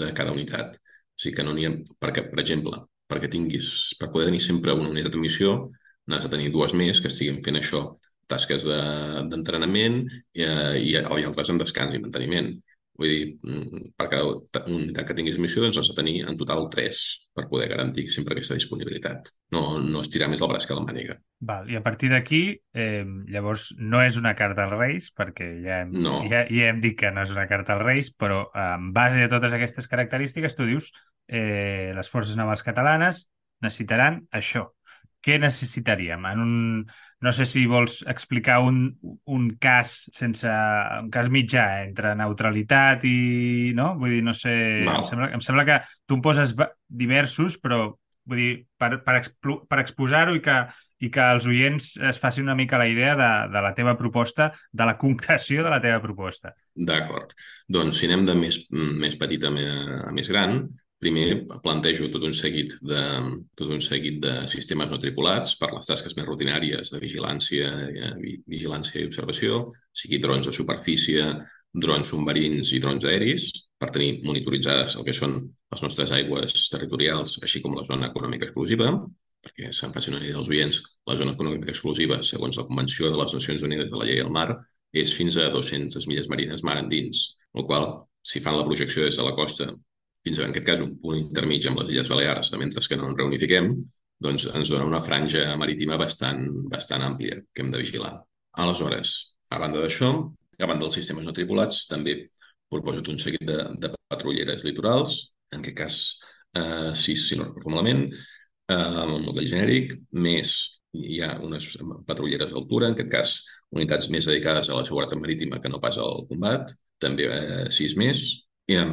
de cada unitat. O sigui que no n'hi ha... Perquè, per exemple, perquè tinguis, per poder tenir sempre una unitat de missió, n'has de tenir dues més que estiguin fent això, tasques d'entrenament de, i, i, i altres en descans i manteniment. Vull dir, mm, per cada unitat que tinguis missió, doncs has de tenir en total tres per poder garantir sempre aquesta disponibilitat. No, no estirar més el braç que la màniga. Val, I a partir d'aquí, eh, llavors, no és una carta als Reis, perquè ja hem, no. ja, ja hem dit que no és una carta als Reis, però en base a totes aquestes característiques, tu dius eh, les forces navals catalanes necessitaran això. Què necessitaríem? En un, no sé si vols explicar un, un cas sense un cas mitjà eh, entre neutralitat i... No? Vull dir, no sé... No. Em, sembla, em sembla que tu em poses diversos, però vull dir, per, per, expo, per exposar-ho i, que, i que els oients es facin una mica la idea de, de la teva proposta, de la concreció de la teva proposta. D'acord. Doncs si anem de més, més petit a més, a més gran, Primer plantejo tot un seguit de, tot un seguit de sistemes no tripulats per les tasques més rutinàries de vigilància, eh, vigilància i observació, sigui drons de superfície, drons submarins i drons aeris, per tenir monitoritzades el que són les nostres aigües territorials, així com la zona econòmica exclusiva, perquè se'n facin una idea dels oients, la zona econòmica exclusiva, segons la Convenció de les Nacions Unides de la Llei del Mar, és fins a 200 milles marines mar endins, el qual, si fan la projecció des de la costa fins a, en aquest cas, un punt intermig amb les Illes Balears, mentre que no ens reunifiquem, doncs ens dona una franja marítima bastant, bastant àmplia que hem de vigilar. Aleshores, a banda d'això, a banda dels sistemes no tripulats, també proposo un seguit de, de patrulleres litorals, en aquest cas, eh, sis, si no recordo malament, amb el model genèric, més hi ha unes patrulleres d'altura, en aquest cas unitats més dedicades a la seguretat marítima que no pas al combat, també eh, sis més,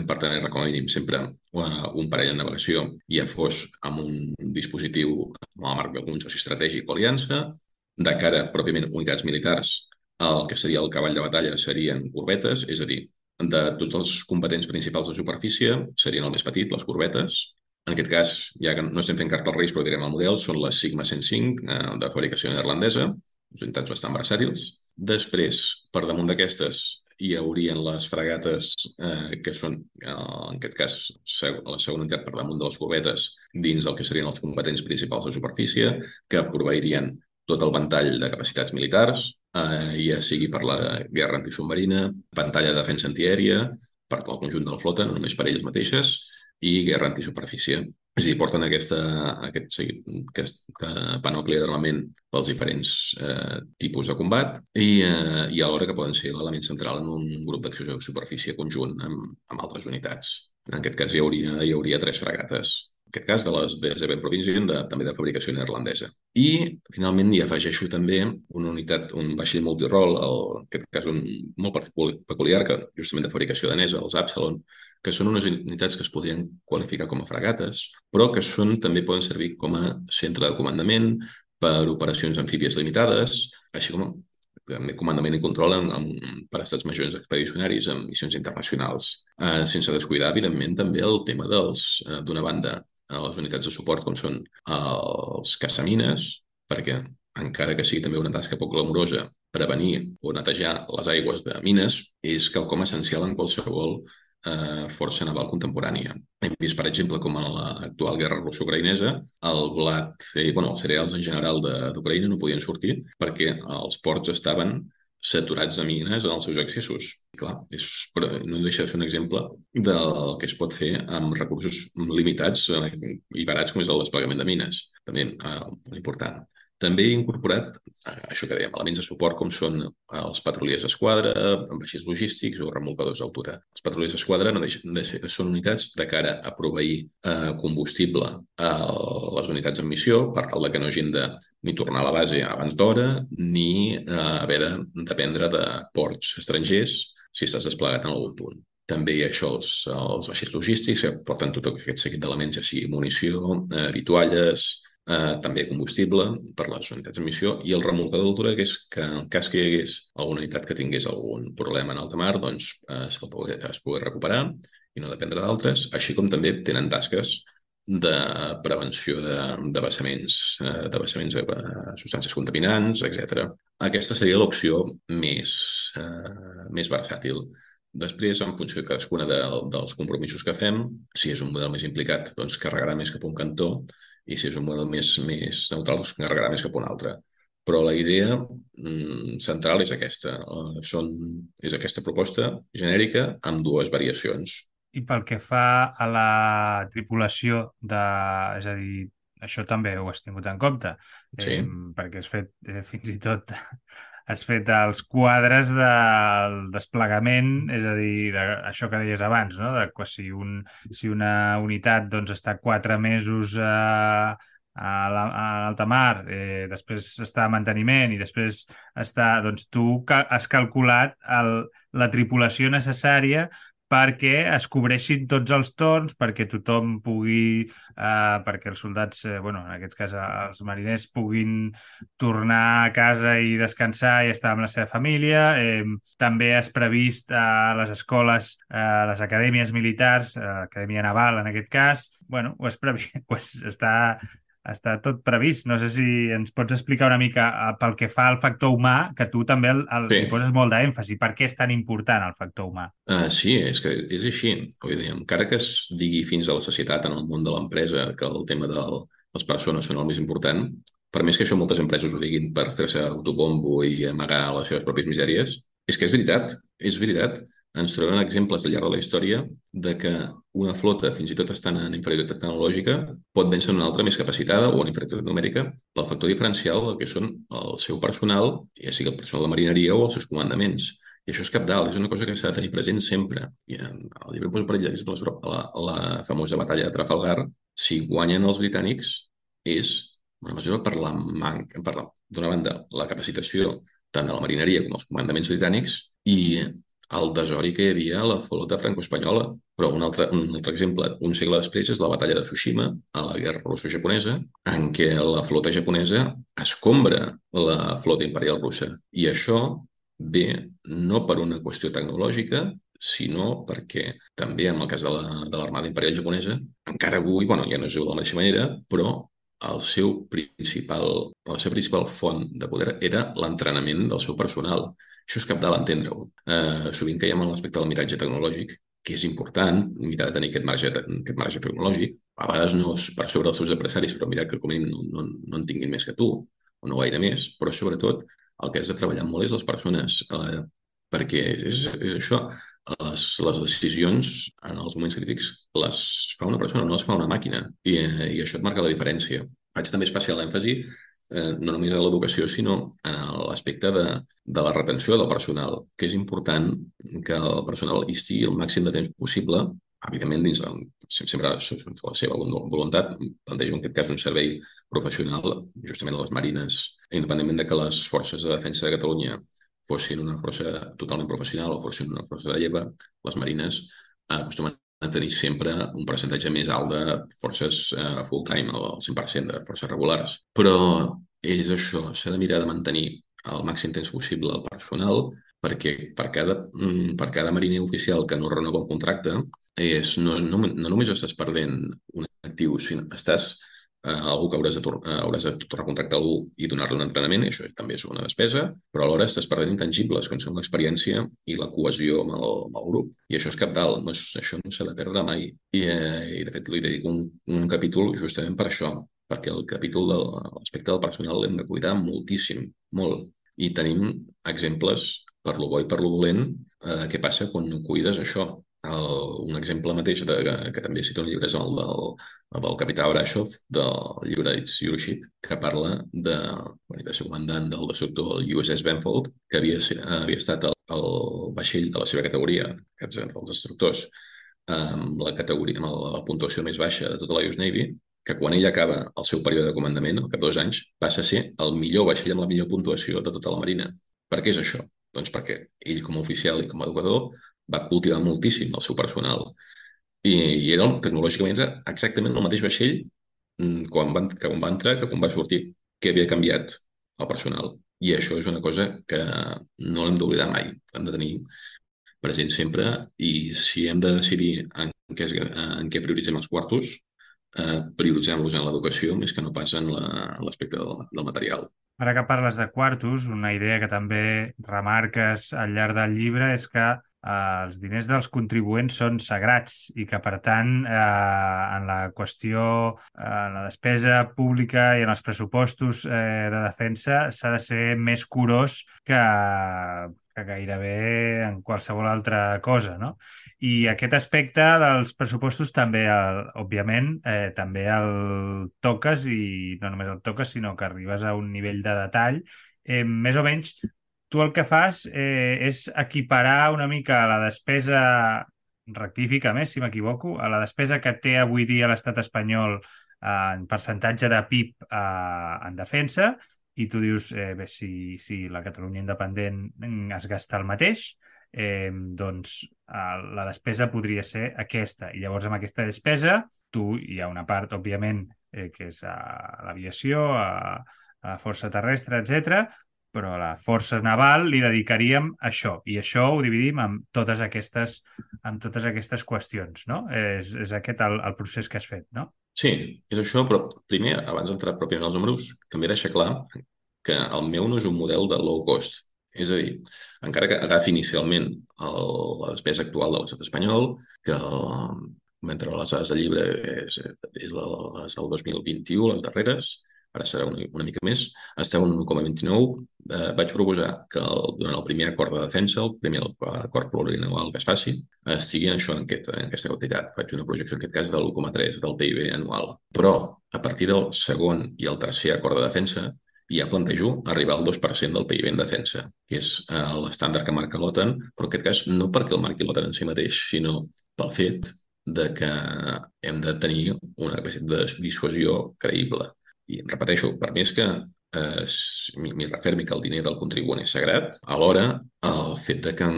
per tant, com a mínim sempre eh, un parell de navegació, ja fos amb un dispositiu amb el marc d'algun soci estratègic o aliança, de cara pròpiament unitats militars, el que seria el cavall de batalla serien corbetes, és a dir, de tots els competents principals de superfície serien el més petit, les corbetes. En aquest cas, ja que no estem fent carta als reis, però direm el model, són les Sigma 105 eh, de fabricació neerlandesa, unitats bastant versàtils. Després, per damunt d'aquestes, hi haurien les fregates eh, que són, eh, en aquest cas, la segona unitat per damunt de les corbetes dins del que serien els competents principals de superfície, que proveirien tot el ventall de capacitats militars, eh, ja sigui per la guerra antisubmarina, pantalla de defensa antiaèria, per al conjunt de la flota, no només per elles mateixes, i guerra antisuperfície. És a dir, porten aquesta, aquest, aquest panòplia d'armament pels diferents eh, tipus de combat i, eh, i alhora que poden ser l'element central en un grup d'acció de superfície conjunt amb, amb altres unitats. En aquest cas hi hauria, hi hauria tres fregates en aquest cas de les BSB Provincial, de, també de fabricació neerlandesa. I, finalment, hi afegeixo també una unitat, un vaixell multirol, el, en aquest cas un molt peculiar, que justament de fabricació danesa, els Absalon, que són unes unitats que es podrien qualificar com a fregates, però que són, també poden servir com a centre de comandament per operacions amfíbies limitades, així com també comandament i control en, en, per estats majors expedicionaris en missions internacionals, eh, sense descuidar, evidentment, també el tema dels, eh, d'una banda, a les unitats de suport com són els caçamines, perquè encara que sigui també una tasca poc glamurosa, prevenir o netejar les aigües de mines és quelcom essencial en qualsevol eh, força naval contemporània. Hem vist, per exemple, com en l'actual guerra russa-ucraïnesa, el blat i bueno, els cereals en general d'Ucraïna no podien sortir perquè els ports estaven saturats de mines en els seus accessos. I clar, és, però no deixa de ser un exemple del que es pot fer amb recursos limitats eh, i barats com és el desplegament de mines. També eh, important. També he incorporat eh, això que dèiem, elements de suport com són eh, els patrullers d'esquadra, vaixells logístics o remolcadors d'altura. Els patrullers d'esquadra no de són unitats de cara a proveir eh, combustible a les unitats en missió per tal que no hagin de ni tornar a la base abans d'hora ni eh, haver de dependre de ports estrangers si estàs desplegat en algun punt. També hi ha això, els, els vaixells logístics que porten tot aquest seguit d'elements, ja sigui munició, eh, vitualles, eh, també combustible per les unitats d'emissió i el remolcador d'altura, que és que en cas que hi hagués alguna unitat que tingués algun problema en alta mar, doncs eh, es, pugui, es pugui recuperar i no dependre d'altres, així com també tenen tasques de prevenció de, de vessaments, eh, de vessaments de substàncies contaminants, etc. Aquesta seria l'opció més, eh, més versàtil. Després, en funció de cadascuna de, dels compromisos que fem, si és un model més implicat, doncs carregarà més cap a un cantó i si és un model més, més neutral es carregarà més cap a un altre. Però la idea mm, central és aquesta. Uh, són, és aquesta proposta genèrica amb dues variacions. I pel que fa a la tripulació de... És a dir, això també ho has tingut en compte, sí. eh, perquè has fet eh, fins i tot has fet els quadres del desplegament, és a dir, de, això que deies abans, no? de si, un, si una unitat doncs, està quatre mesos a, a l'alta mar, eh, després està a manteniment i després està, doncs tu has calculat el, la tripulació necessària perquè es cobreixin tots els torns, perquè tothom pugui, eh, perquè els soldats, eh, bueno, en aquest cas els mariners puguin tornar a casa i descansar i estar amb la seva família. Eh, també has previst a les escoles, a les acadèmies militars, a l'Acadèmia Naval en aquest cas, bueno, ho has previst, pues està està tot previst. No sé si ens pots explicar una mica eh, pel que fa al factor humà, que tu també el, el, sí. hi poses molt d'èmfasi. Per què és tan important el factor humà? Uh, sí, és que és així. Vull dir, encara que es digui fins a la societat en el món de l'empresa que el tema de les persones són el més important, per més que això moltes empreses ho diguin per fer-se autobombo i amagar les seves pròpies misèries, és que és veritat, és veritat ens trobem exemples al llarg de la història de que una flota, fins i tot estant en inferioritat tecnològica, pot vèncer una altra més capacitada o en inferioritat numèrica pel factor diferencial del que són el seu personal, ja sigui el personal de marineria o els seus comandaments. I això és capdalt, és una cosa que s'ha de tenir present sempre. I el llibre poso per exemple la, la famosa batalla de Trafalgar, si guanyen els britànics, és una mesura per la manca, per, d'una banda, la capacitació tant de la marineria com els comandaments britànics i el desori que hi havia a la flota franco-espanyola. Però un altre, un altre exemple, un segle després, és la batalla de Tsushima, a la guerra russo-japonesa, en què la flota japonesa escombra la flota imperial russa. I això ve no per una qüestió tecnològica, sinó perquè també en el cas de l'Armada la, Imperial Japonesa, encara avui, bueno, ja no es veu de la mateixa manera, però el seu principal, la seva principal font de poder era l'entrenament del seu personal. Això és capdalt entendre-ho. Eh, sovint caiem en l'aspecte del miratge tecnològic, que és important mirar de tenir aquest marge, aquest marge tecnològic. A vegades no és per sobre dels seus adversaris, però mirar que com no, no, no en tinguin més que tu, o no gaire més, però sobretot el que has de treballar molt és les persones, eh, perquè és, és això, les, les decisions en els moments crítics les fa una persona, no les fa una màquina. I, eh, i això et marca la diferència. Faig també especial èmfasi eh, no només a l'educació, sinó en l'aspecte de, de la retenció del personal, que és important que el personal hi estigui el màxim de temps possible, evidentment dins del, sempre la seva voluntat, plantejo en aquest cas un servei professional justament a les marines, independentment de que les forces de defensa de Catalunya fossin una força totalment professional o fossin una força de lleva, les marines acostumen a tenir sempre un percentatge més alt de forces uh, full-time, el 100% de forces regulars. Però és això, s'ha de mirar de mantenir el màxim temps possible el personal perquè per cada, mm, per cada mariner oficial que no renova un contracte és, no, no, no només estàs perdent un actiu, sinó estàs eh, algú que hauràs de, eh, hauràs de recontractar algú i donar-li un entrenament, això també és una despesa, però alhora estàs perdent intangibles, com són l'experiència i la cohesió amb el, amb el grup. I això és cap dalt, no és, això no s'ha de perdre mai. I, eh, I, de fet, li dedico un, un capítol justament per això, perquè el capítol de l'aspecte del personal l'hem de cuidar moltíssim, molt. I tenim exemples per lo bo i per lo dolent eh, què passa quan no cuides això el, un exemple mateix de, que, que també cita un llibre és el del, el del capità Brashov del llibre It's Your Ship que parla de, de ser comandant del destructor USS Benfold que havia, havia estat el, el vaixell de la seva categoria aquests els destructors amb la categoria, amb la puntuació més baixa de tota la US Navy que quan ell acaba el seu període de comandament, al cap dos anys, passa a ser el millor vaixell amb la millor puntuació de tota la Marina. Per què és això? Doncs perquè ell, com a oficial i com a educador, va cultivar moltíssim el seu personal. I, i era tecnològicament era exactament el mateix vaixell mm, quan va, que quan va entrar que quan va sortir, que havia canviat el personal. I això és una cosa que no l'hem d'oblidar mai. Hem de tenir present sempre i si hem de decidir en què, es, en què prioritzem els quartos, eh, prioritzem-los en l'educació més que no pas en l'aspecte del, del material. Ara que parles de quartos, una idea que també remarques al llarg del llibre és que eh, els diners dels contribuents són sagrats i que, per tant, eh, en la qüestió, eh, en la despesa pública i en els pressupostos eh, de defensa s'ha de ser més curós que, que gairebé en qualsevol altra cosa, no? I aquest aspecte dels pressupostos també, el, òbviament, eh, també el toques i no només el toques, sinó que arribes a un nivell de detall eh, més o menys tu el que fas eh, és equiparar una mica la despesa, rectifica més si m'equivoco, a la despesa que té avui dia l'estat espanyol eh, en percentatge de PIB eh, en defensa i tu dius, eh, bé, si, si la Catalunya independent es gasta el mateix, eh, doncs eh, la despesa podria ser aquesta. I llavors amb aquesta despesa tu hi ha una part, òbviament, eh, que és a l'aviació, a, a la força terrestre, etc però a la força naval li dedicaríem això, i això ho dividim amb totes aquestes, amb totes aquestes qüestions, no? És, és aquest el, el procés que has fet, no? Sí, és això, però primer, abans d'entrar pròpiament als números, també deixar clar que el meu no és un model de low cost. És a dir, encara que agafi inicialment el, la despesa actual de l'estat espanyol, que mentre les dades del llibre és, és les del 2021, les darreres, ara serà una, una mica més, esteu en 1,29. Eh, vaig proposar que el, durant el primer acord de defensa, el primer acord plurianual que es faci, estigui en això, en, aquest, en aquesta quantitat. Faig una projecció, en aquest cas, de l'1,3 del PIB anual. Però, a partir del segon i el tercer acord de defensa, ja plantejo arribar al 2% del PIB en defensa, que és eh, l'estàndard que marca l'OTAN, però en aquest cas no perquè el marqui l'OTAN en si mateix, sinó pel fet de que hem de tenir una capacitat de dissuasió creïble I repeteixo, per més que eh, m'hi refermi que el diner del contribuent és sagrat, alhora el fet de que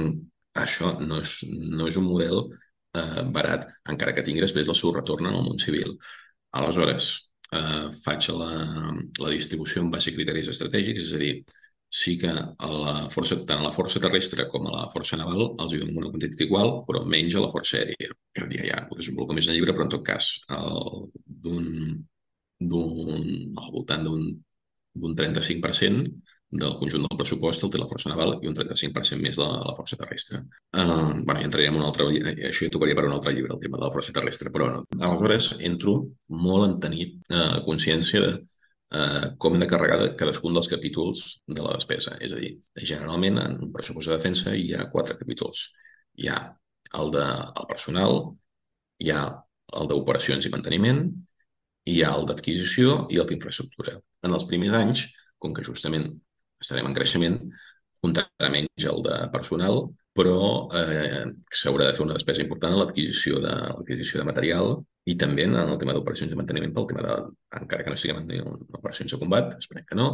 això no és, no és un model eh, barat, encara que tingui després el seu retorn en el món civil. Aleshores, eh, faig la, la distribució en base a criteris estratègics, és a dir, sí que a la força, tant a la força terrestre com a la força naval els donem una quantitat igual, però menys a la força aèria. Que dia ja ho desenvolupo més en llibre, però en tot cas, d'un al voltant d'un d'un 35% del conjunt del pressupost el té la força naval i un 35% més de la, força terrestre. Uh, bueno, ja entrarem en un altre... Això ja tocaria per un altre llibre, el tema de la força terrestre, però no. Aleshores, entro molt en tenir uh, consciència de uh, com hem de carregar cadascun dels capítols de la despesa. És a dir, generalment en un pressupost de defensa hi ha quatre capítols. Hi ha el de el personal, hi ha el d'operacions i manteniment, hi ha el d'adquisició i el d'infraestructura. En els primers anys, com que justament estarem en creixement, comptarà menys el de personal, però eh, s'haurà de fer una despesa important en l'adquisició de, de material i també en el tema d'operacions de manteniment pel tema de, encara que no estiguem en operacions de combat, esperem que no,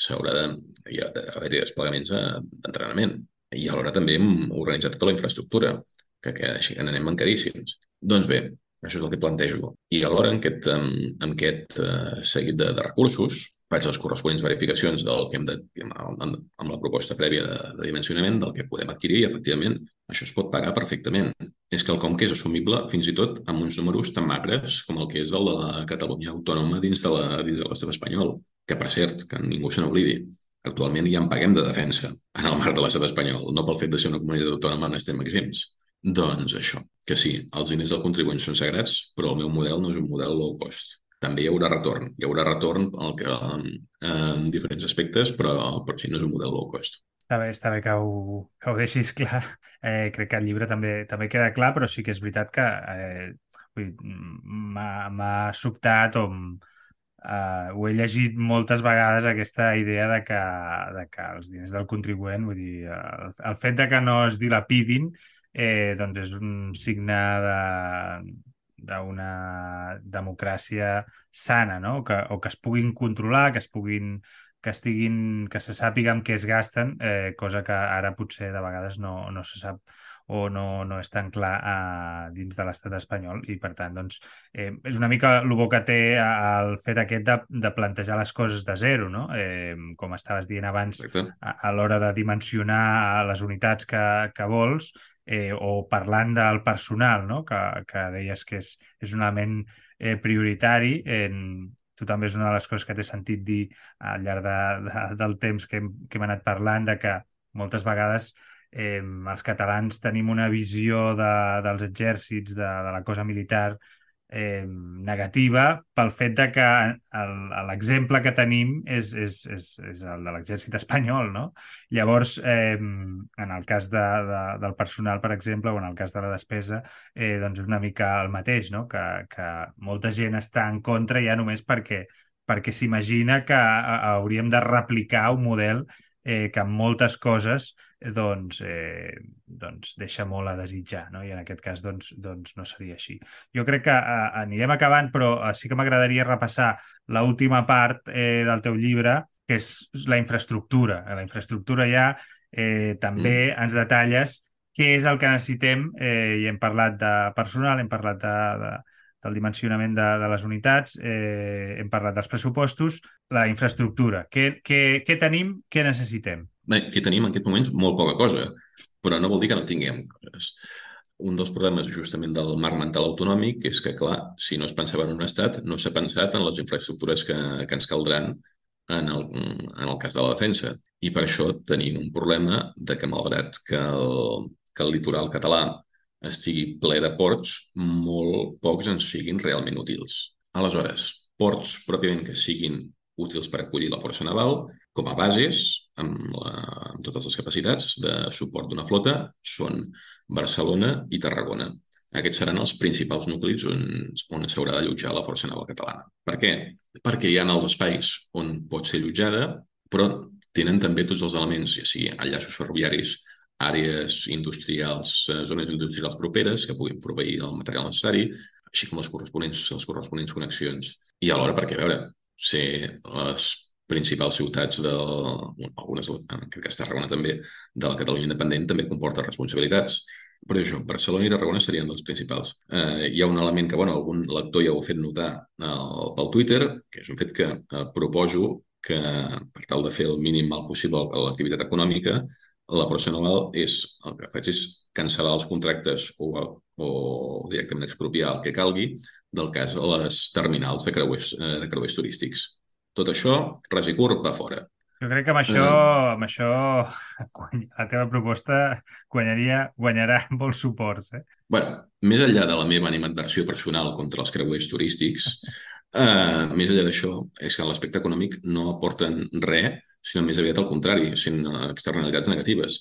s'haurà d'haver-hi de, desplegaments eh, d'entrenament. I alhora també hem organitzat tota la infraestructura, que, que així que anem mancadíssims. Doncs bé, això és el que plantejo. I alhora, en aquest, en aquest uh, seguit de, de recursos, faig les corresponents verificacions del que hem de, amb, amb la proposta prèvia de, de dimensionament del que podem adquirir i, efectivament, això es pot pagar perfectament. És que el com que és assumible fins i tot amb uns números tan magres com el que és el de la Catalunya autònoma dins de l'estat espanyol, que, per cert, que ningú se n'oblidi, actualment ja en paguem de defensa en el marc de l'estat espanyol, no pel fet de ser una comunitat autònoma en estem exempts. Doncs això, que sí, els diners del contribuent són sagrats, però el meu model no és un model low cost. També hi haurà retorn. Hi haurà retorn el que, en, en diferents aspectes, però, però sí, no és un model low cost. Està bé, està bé que ho, que ho deixis clar. Eh, crec que el llibre també també queda clar, però sí que és veritat que eh, m'ha sobtat o eh, ho he llegit moltes vegades aquesta idea de que, de que els diners del contribuent, vull dir, el, el fet de que no es dilapidin eh, doncs és un signe de d'una democràcia sana, no? O que, o que es puguin controlar, que es puguin que estiguin, que se sàpiga amb què es gasten, eh, cosa que ara potser de vegades no, no se sap o no, no és tan clar eh, dins de l'estat espanyol i per tant doncs, eh, és una mica el bo que té el fet aquest de, de plantejar les coses de zero, no? eh, com estaves dient abans Exacte. a, a l'hora de dimensionar les unitats que, que vols eh, o parlant del personal, no? que, que deies que és, és un element eh, prioritari. En, tu també és una de les coses que t'he sentit dir al llarg de, de, del temps que hem, que hem anat parlant, de que moltes vegades eh, els catalans tenim una visió de, dels exèrcits, de, de la cosa militar, eh, negativa pel fet de que l'exemple que tenim és, és, és, és el de l'exèrcit espanyol, no? Llavors, eh, en el cas de, de, del personal, per exemple, o en el cas de la despesa, eh, doncs és una mica el mateix, no? Que, que molta gent està en contra ja només perquè perquè s'imagina que hauríem de replicar un model eh, que en moltes coses eh, doncs, eh, doncs deixa molt a desitjar, no? i en aquest cas doncs, doncs no seria així. Jo crec que eh, anirem acabant, però eh, sí que m'agradaria repassar l'última part eh, del teu llibre, que és la infraestructura. A la infraestructura ja eh, també mm. ens detalles què és el que necessitem, eh, i hem parlat de personal, hem parlat de, de, del dimensionament de, de les unitats, eh, hem parlat dels pressupostos, la infraestructura. Què, què, què tenim, què necessitem? Què tenim en aquest moment? Molt poca cosa, però no vol dir que no tinguem coses. Un dels problemes justament del marc mental autonòmic és que, clar, si no es pensava en un estat, no s'ha pensat en les infraestructures que, que ens caldran en el, en el cas de la defensa. I per això tenim un problema de que, malgrat que el, que el litoral català estigui ple de ports, molt pocs ens siguin realment útils. Aleshores, ports pròpiament que siguin útils per acollir la força naval, com a bases, amb, la, amb totes les capacitats de suport d'una flota, són Barcelona i Tarragona. Aquests seran els principals nuclis on, on s'haurà d'allotjar la Força Naval Catalana. Per què? Perquè hi ha els espais on pot ser allotjada, però tenen també tots els elements, ja sigui enllaços ferroviaris, àrees industrials, eh, zones industrials properes que puguin proveir el material necessari, així com les corresponents, les corresponents connexions. I alhora, perquè, a veure, ser les principals ciutats de, algunes, en aquest cas Tarragona també, de la Catalunya independent també comporta responsabilitats. Per això, Barcelona i Tarragona serien dels principals. Eh, hi ha un element que, bueno, algun lector ja ho ha fet notar eh, pel Twitter, que és un fet que eh, proposo que, per tal de fer el mínim mal possible a l'activitat econòmica, la força naval és, el que faig és cancel·lar els contractes o, o directament expropiar el que calgui del cas de les terminals de creuers, eh, de creuers turístics. Tot això, res i curt, va fora. Jo crec que amb això, uh, amb això la teva proposta guanyaria, guanyarà molts suports. Eh? bueno, més enllà de la meva animadversió personal contra els creuers turístics, uh, més enllà d'això, és que l'aspecte econòmic no aporten res, sinó més aviat al contrari, sent externalitats negatives.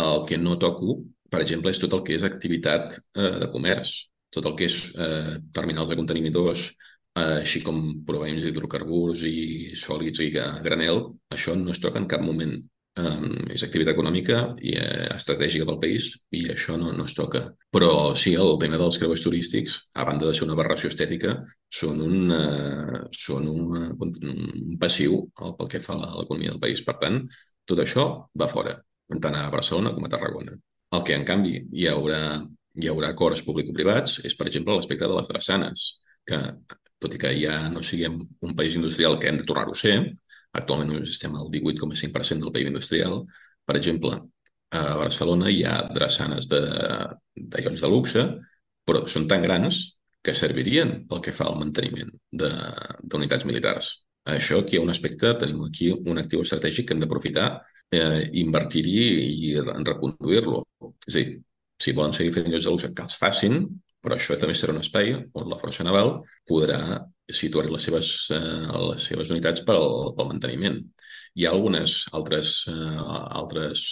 El que no toco, per exemple, és tot el que és activitat uh, de comerç, tot el que és eh, terminals de contenidors, Eh, així com proveïms d'hidrocarburs i sòlids i granel, això no es toca en cap moment. Um, és activitat econòmica i uh, estratègica pel país i això no, no es toca. Però sí, el tema dels creuers turístics, a banda de ser una aberració estètica, són un, uh, són un, un passiu pel que fa a l'economia del país. Per tant, tot això va fora, tant a Barcelona com a Tarragona. El que, en canvi, hi haurà, hi haurà acords público-privats és, per exemple, l'aspecte de les drassanes, que tot i que ja no siguem un país industrial que hem de tornar-ho a ser, actualment només estem al 18,5% del PIB industrial, per exemple, a Barcelona hi ha drassanes de, de llocs de luxe, però són tan grans que servirien pel que fa al manteniment d'unitats militars. Això aquí hi ha un aspecte, tenim aquí un actiu estratègic que hem d'aprofitar, eh, invertir-hi i reconduir-lo. És a dir, si volen seguir fent llocs de luxe, que els facin, però això també serà un espai on la força naval podrà situar les seves, eh, les seves unitats pel, pel manteniment. Hi ha algunes altres, eh, altres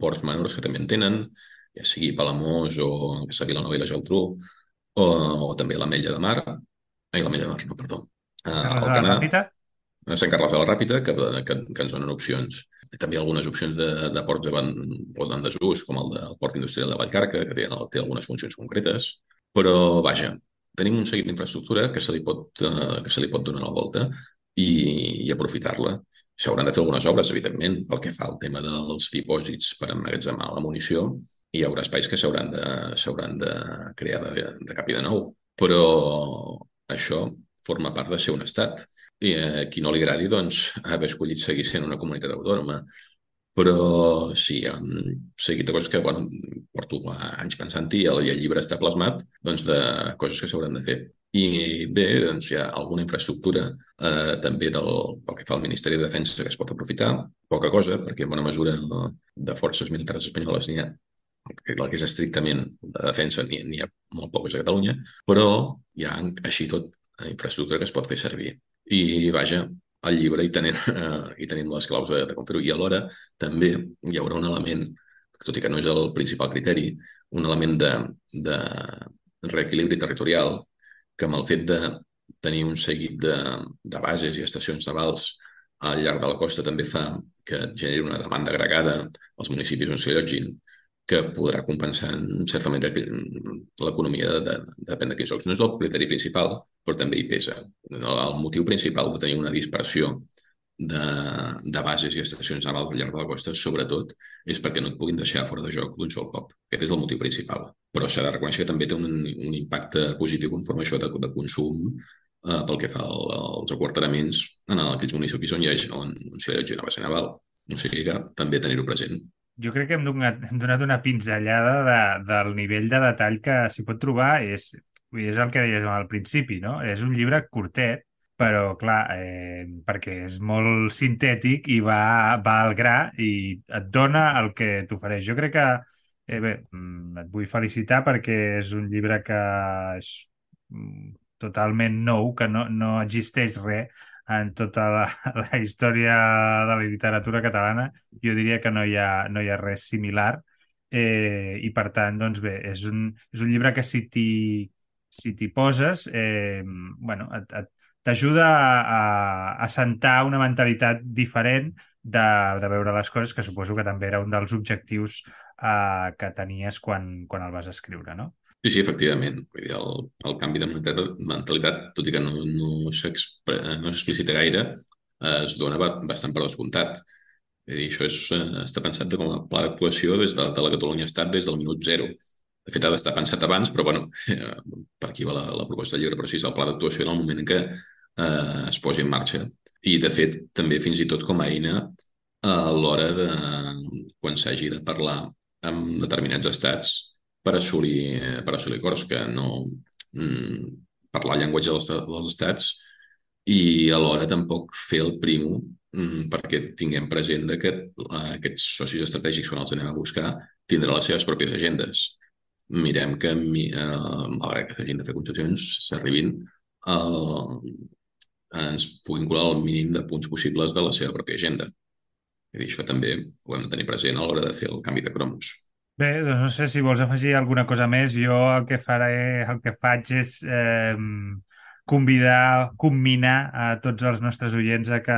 ports menors que també en tenen, ja sigui Palamós o la Vilanova i la Geltrú, o, o també l'Ametlla de Mar, ai, l'Ametlla de Mar, no, perdó. Uh, el Canà, Ràpita? Sant Carles de la Ràpita, que, que, que ens donen opcions. També algunes opcions de, de ports de van, o en desús, com el del port industrial de Vallcarca, que té, té algunes funcions concretes. Però, vaja, tenim un seguit d'infraestructura que, se li pot, eh, que se li pot donar la volta i, i aprofitar-la. S'hauran de fer algunes obres, evidentment, pel que fa al tema dels dipòsits per emmagatzemar la munició. Hi haurà espais que s'hauran de, de crear de, de cap i de nou. Però això forma part de ser un estat. I a eh, qui no li agradi, doncs, haver escollit seguir sent una comunitat autònoma però sí, hi ha un seguit de coses que bueno, porto anys pensant-hi i el, llibre està plasmat doncs, de coses que s'hauran de fer. I bé, doncs hi ha alguna infraestructura eh, també del, pel que fa al Ministeri de Defensa que es pot aprofitar, poca cosa, perquè en bona mesura de forces militars espanyoles n'hi ha el que és estrictament de defensa n'hi ha molt poques a Catalunya, però hi ha així tot infraestructura que es pot fer servir. I, vaja, el llibre i tenint, eh, i tenint les claus de, de com fer-ho. I alhora també hi haurà un element, tot i que no és el principal criteri, un element de, de reequilibri territorial que amb el fet de tenir un seguit de, de bases i estacions navals al llarg de la costa també fa que generi una demanda agregada als municipis on s'hi allotgin que podrà compensar en certa manera l'economia de, de, depèn de quins llocs. No és el criteri principal, però també hi pesa. El motiu principal de tenir una dispersió de, de bases i estacions navals al llarg de la costa, sobretot, és perquè no et puguin deixar fora de joc d'un sol cop. Aquest és el motiu principal. Però s'ha de reconèixer que també té un, un impacte positiu conforme això de, de consum eh, pel que fa al, als aquarteraments en aquells municipis on hi ha, on, on s'hi ha una base naval. O sigui que també tenir-ho present jo crec que hem donat, hem donat una pinzellada de, del nivell de detall que s'hi pot trobar. És, és el que deies al principi, no? És un llibre curtet, però clar, eh, perquè és molt sintètic i va, va al gra i et dona el que t'ofereix. Jo crec que, eh, bé, mm, et vull felicitar perquè és un llibre que és mm, totalment nou, que no, no existeix res en tota la, la història de la literatura catalana, jo diria que no hi ha, no hi ha res similar. Eh, I per tant, doncs bé, és un, és un llibre que si t'hi si poses, eh, bueno, t'ajuda a, a, a sentar una mentalitat diferent de, de veure les coses, que suposo que també era un dels objectius eh, que tenies quan, quan el vas escriure, no? Sí, sí, efectivament. Vull dir, el, el canvi de mentalitat, tot i que no, no s'explicita no gaire, eh, es dona bastant per descomptat. dir, això és, eh, està pensat com a pla d'actuació des de, de la Catalunya Estat des del minut zero. De fet, ha d'estar pensat abans, però bueno, eh, per aquí va la, la proposta de llibre, però sí, és el pla d'actuació en el moment en què eh, es posi en marxa. I, de fet, també fins i tot com a eina a l'hora de quan s'hagi de parlar amb determinats estats per assolir, per assolir acords, que no mm, parlar llenguatge dels, dels estats i alhora tampoc fer el primo mm, perquè tinguem present que aquests socis estratègics, quan els anem a buscar, tindran les seves pròpies agendes. Mirem que, eh, malgrat que s'hagin de fer concessions, s'arribin a, ens puguin colar el mínim de punts possibles de la seva pròpia agenda. I això també ho hem de tenir present a l'hora de fer el canvi de cromos. Bé, doncs no sé si vols afegir alguna cosa més. Jo el que faré, el que faig és eh, convidar, comminar a tots els nostres oients a que,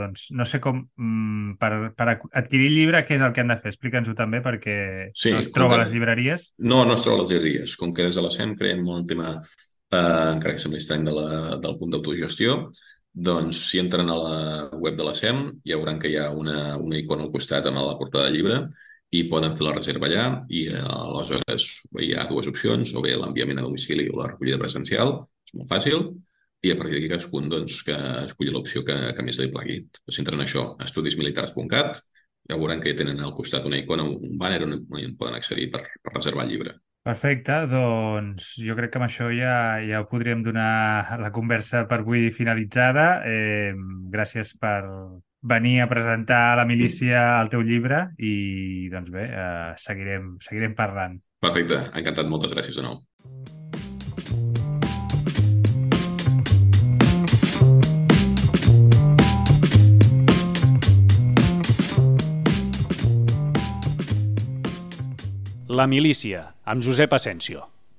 doncs, no sé com, mm, per, per adquirir el llibre, què és el que han de fer? Explica'ns-ho també, perquè sí, no es troba a les llibreries. No, no es troba a les llibreries. Com que des de la SEM creiem molt el tema, eh, encara que sembli estrany, de la, del punt d'autogestió, doncs, si entren a la web de la SEM, hi hauran que hi ha una, una icona al costat amb la portada de llibre i poden fer la reserva allà i eh, aleshores hi ha dues opcions, o bé l'enviament a domicili o la recollida presencial, és molt fàcil, i a partir d'aquí cadascun doncs, que escolli l'opció que, que més li plagui. Doncs, entren això, estudismilitars.cat, ja veuran que tenen al costat una icona, un banner on, on poden accedir per, per reservar el llibre. Perfecte, doncs jo crec que amb això ja, ja podríem donar la conversa per avui finalitzada. Eh, gràcies per venir a presentar a la milícia el teu llibre i doncs bé, eh, seguirem, seguirem parlant. Perfecte, encantat, moltes gràcies de nou. La milícia, amb Josep Asensio.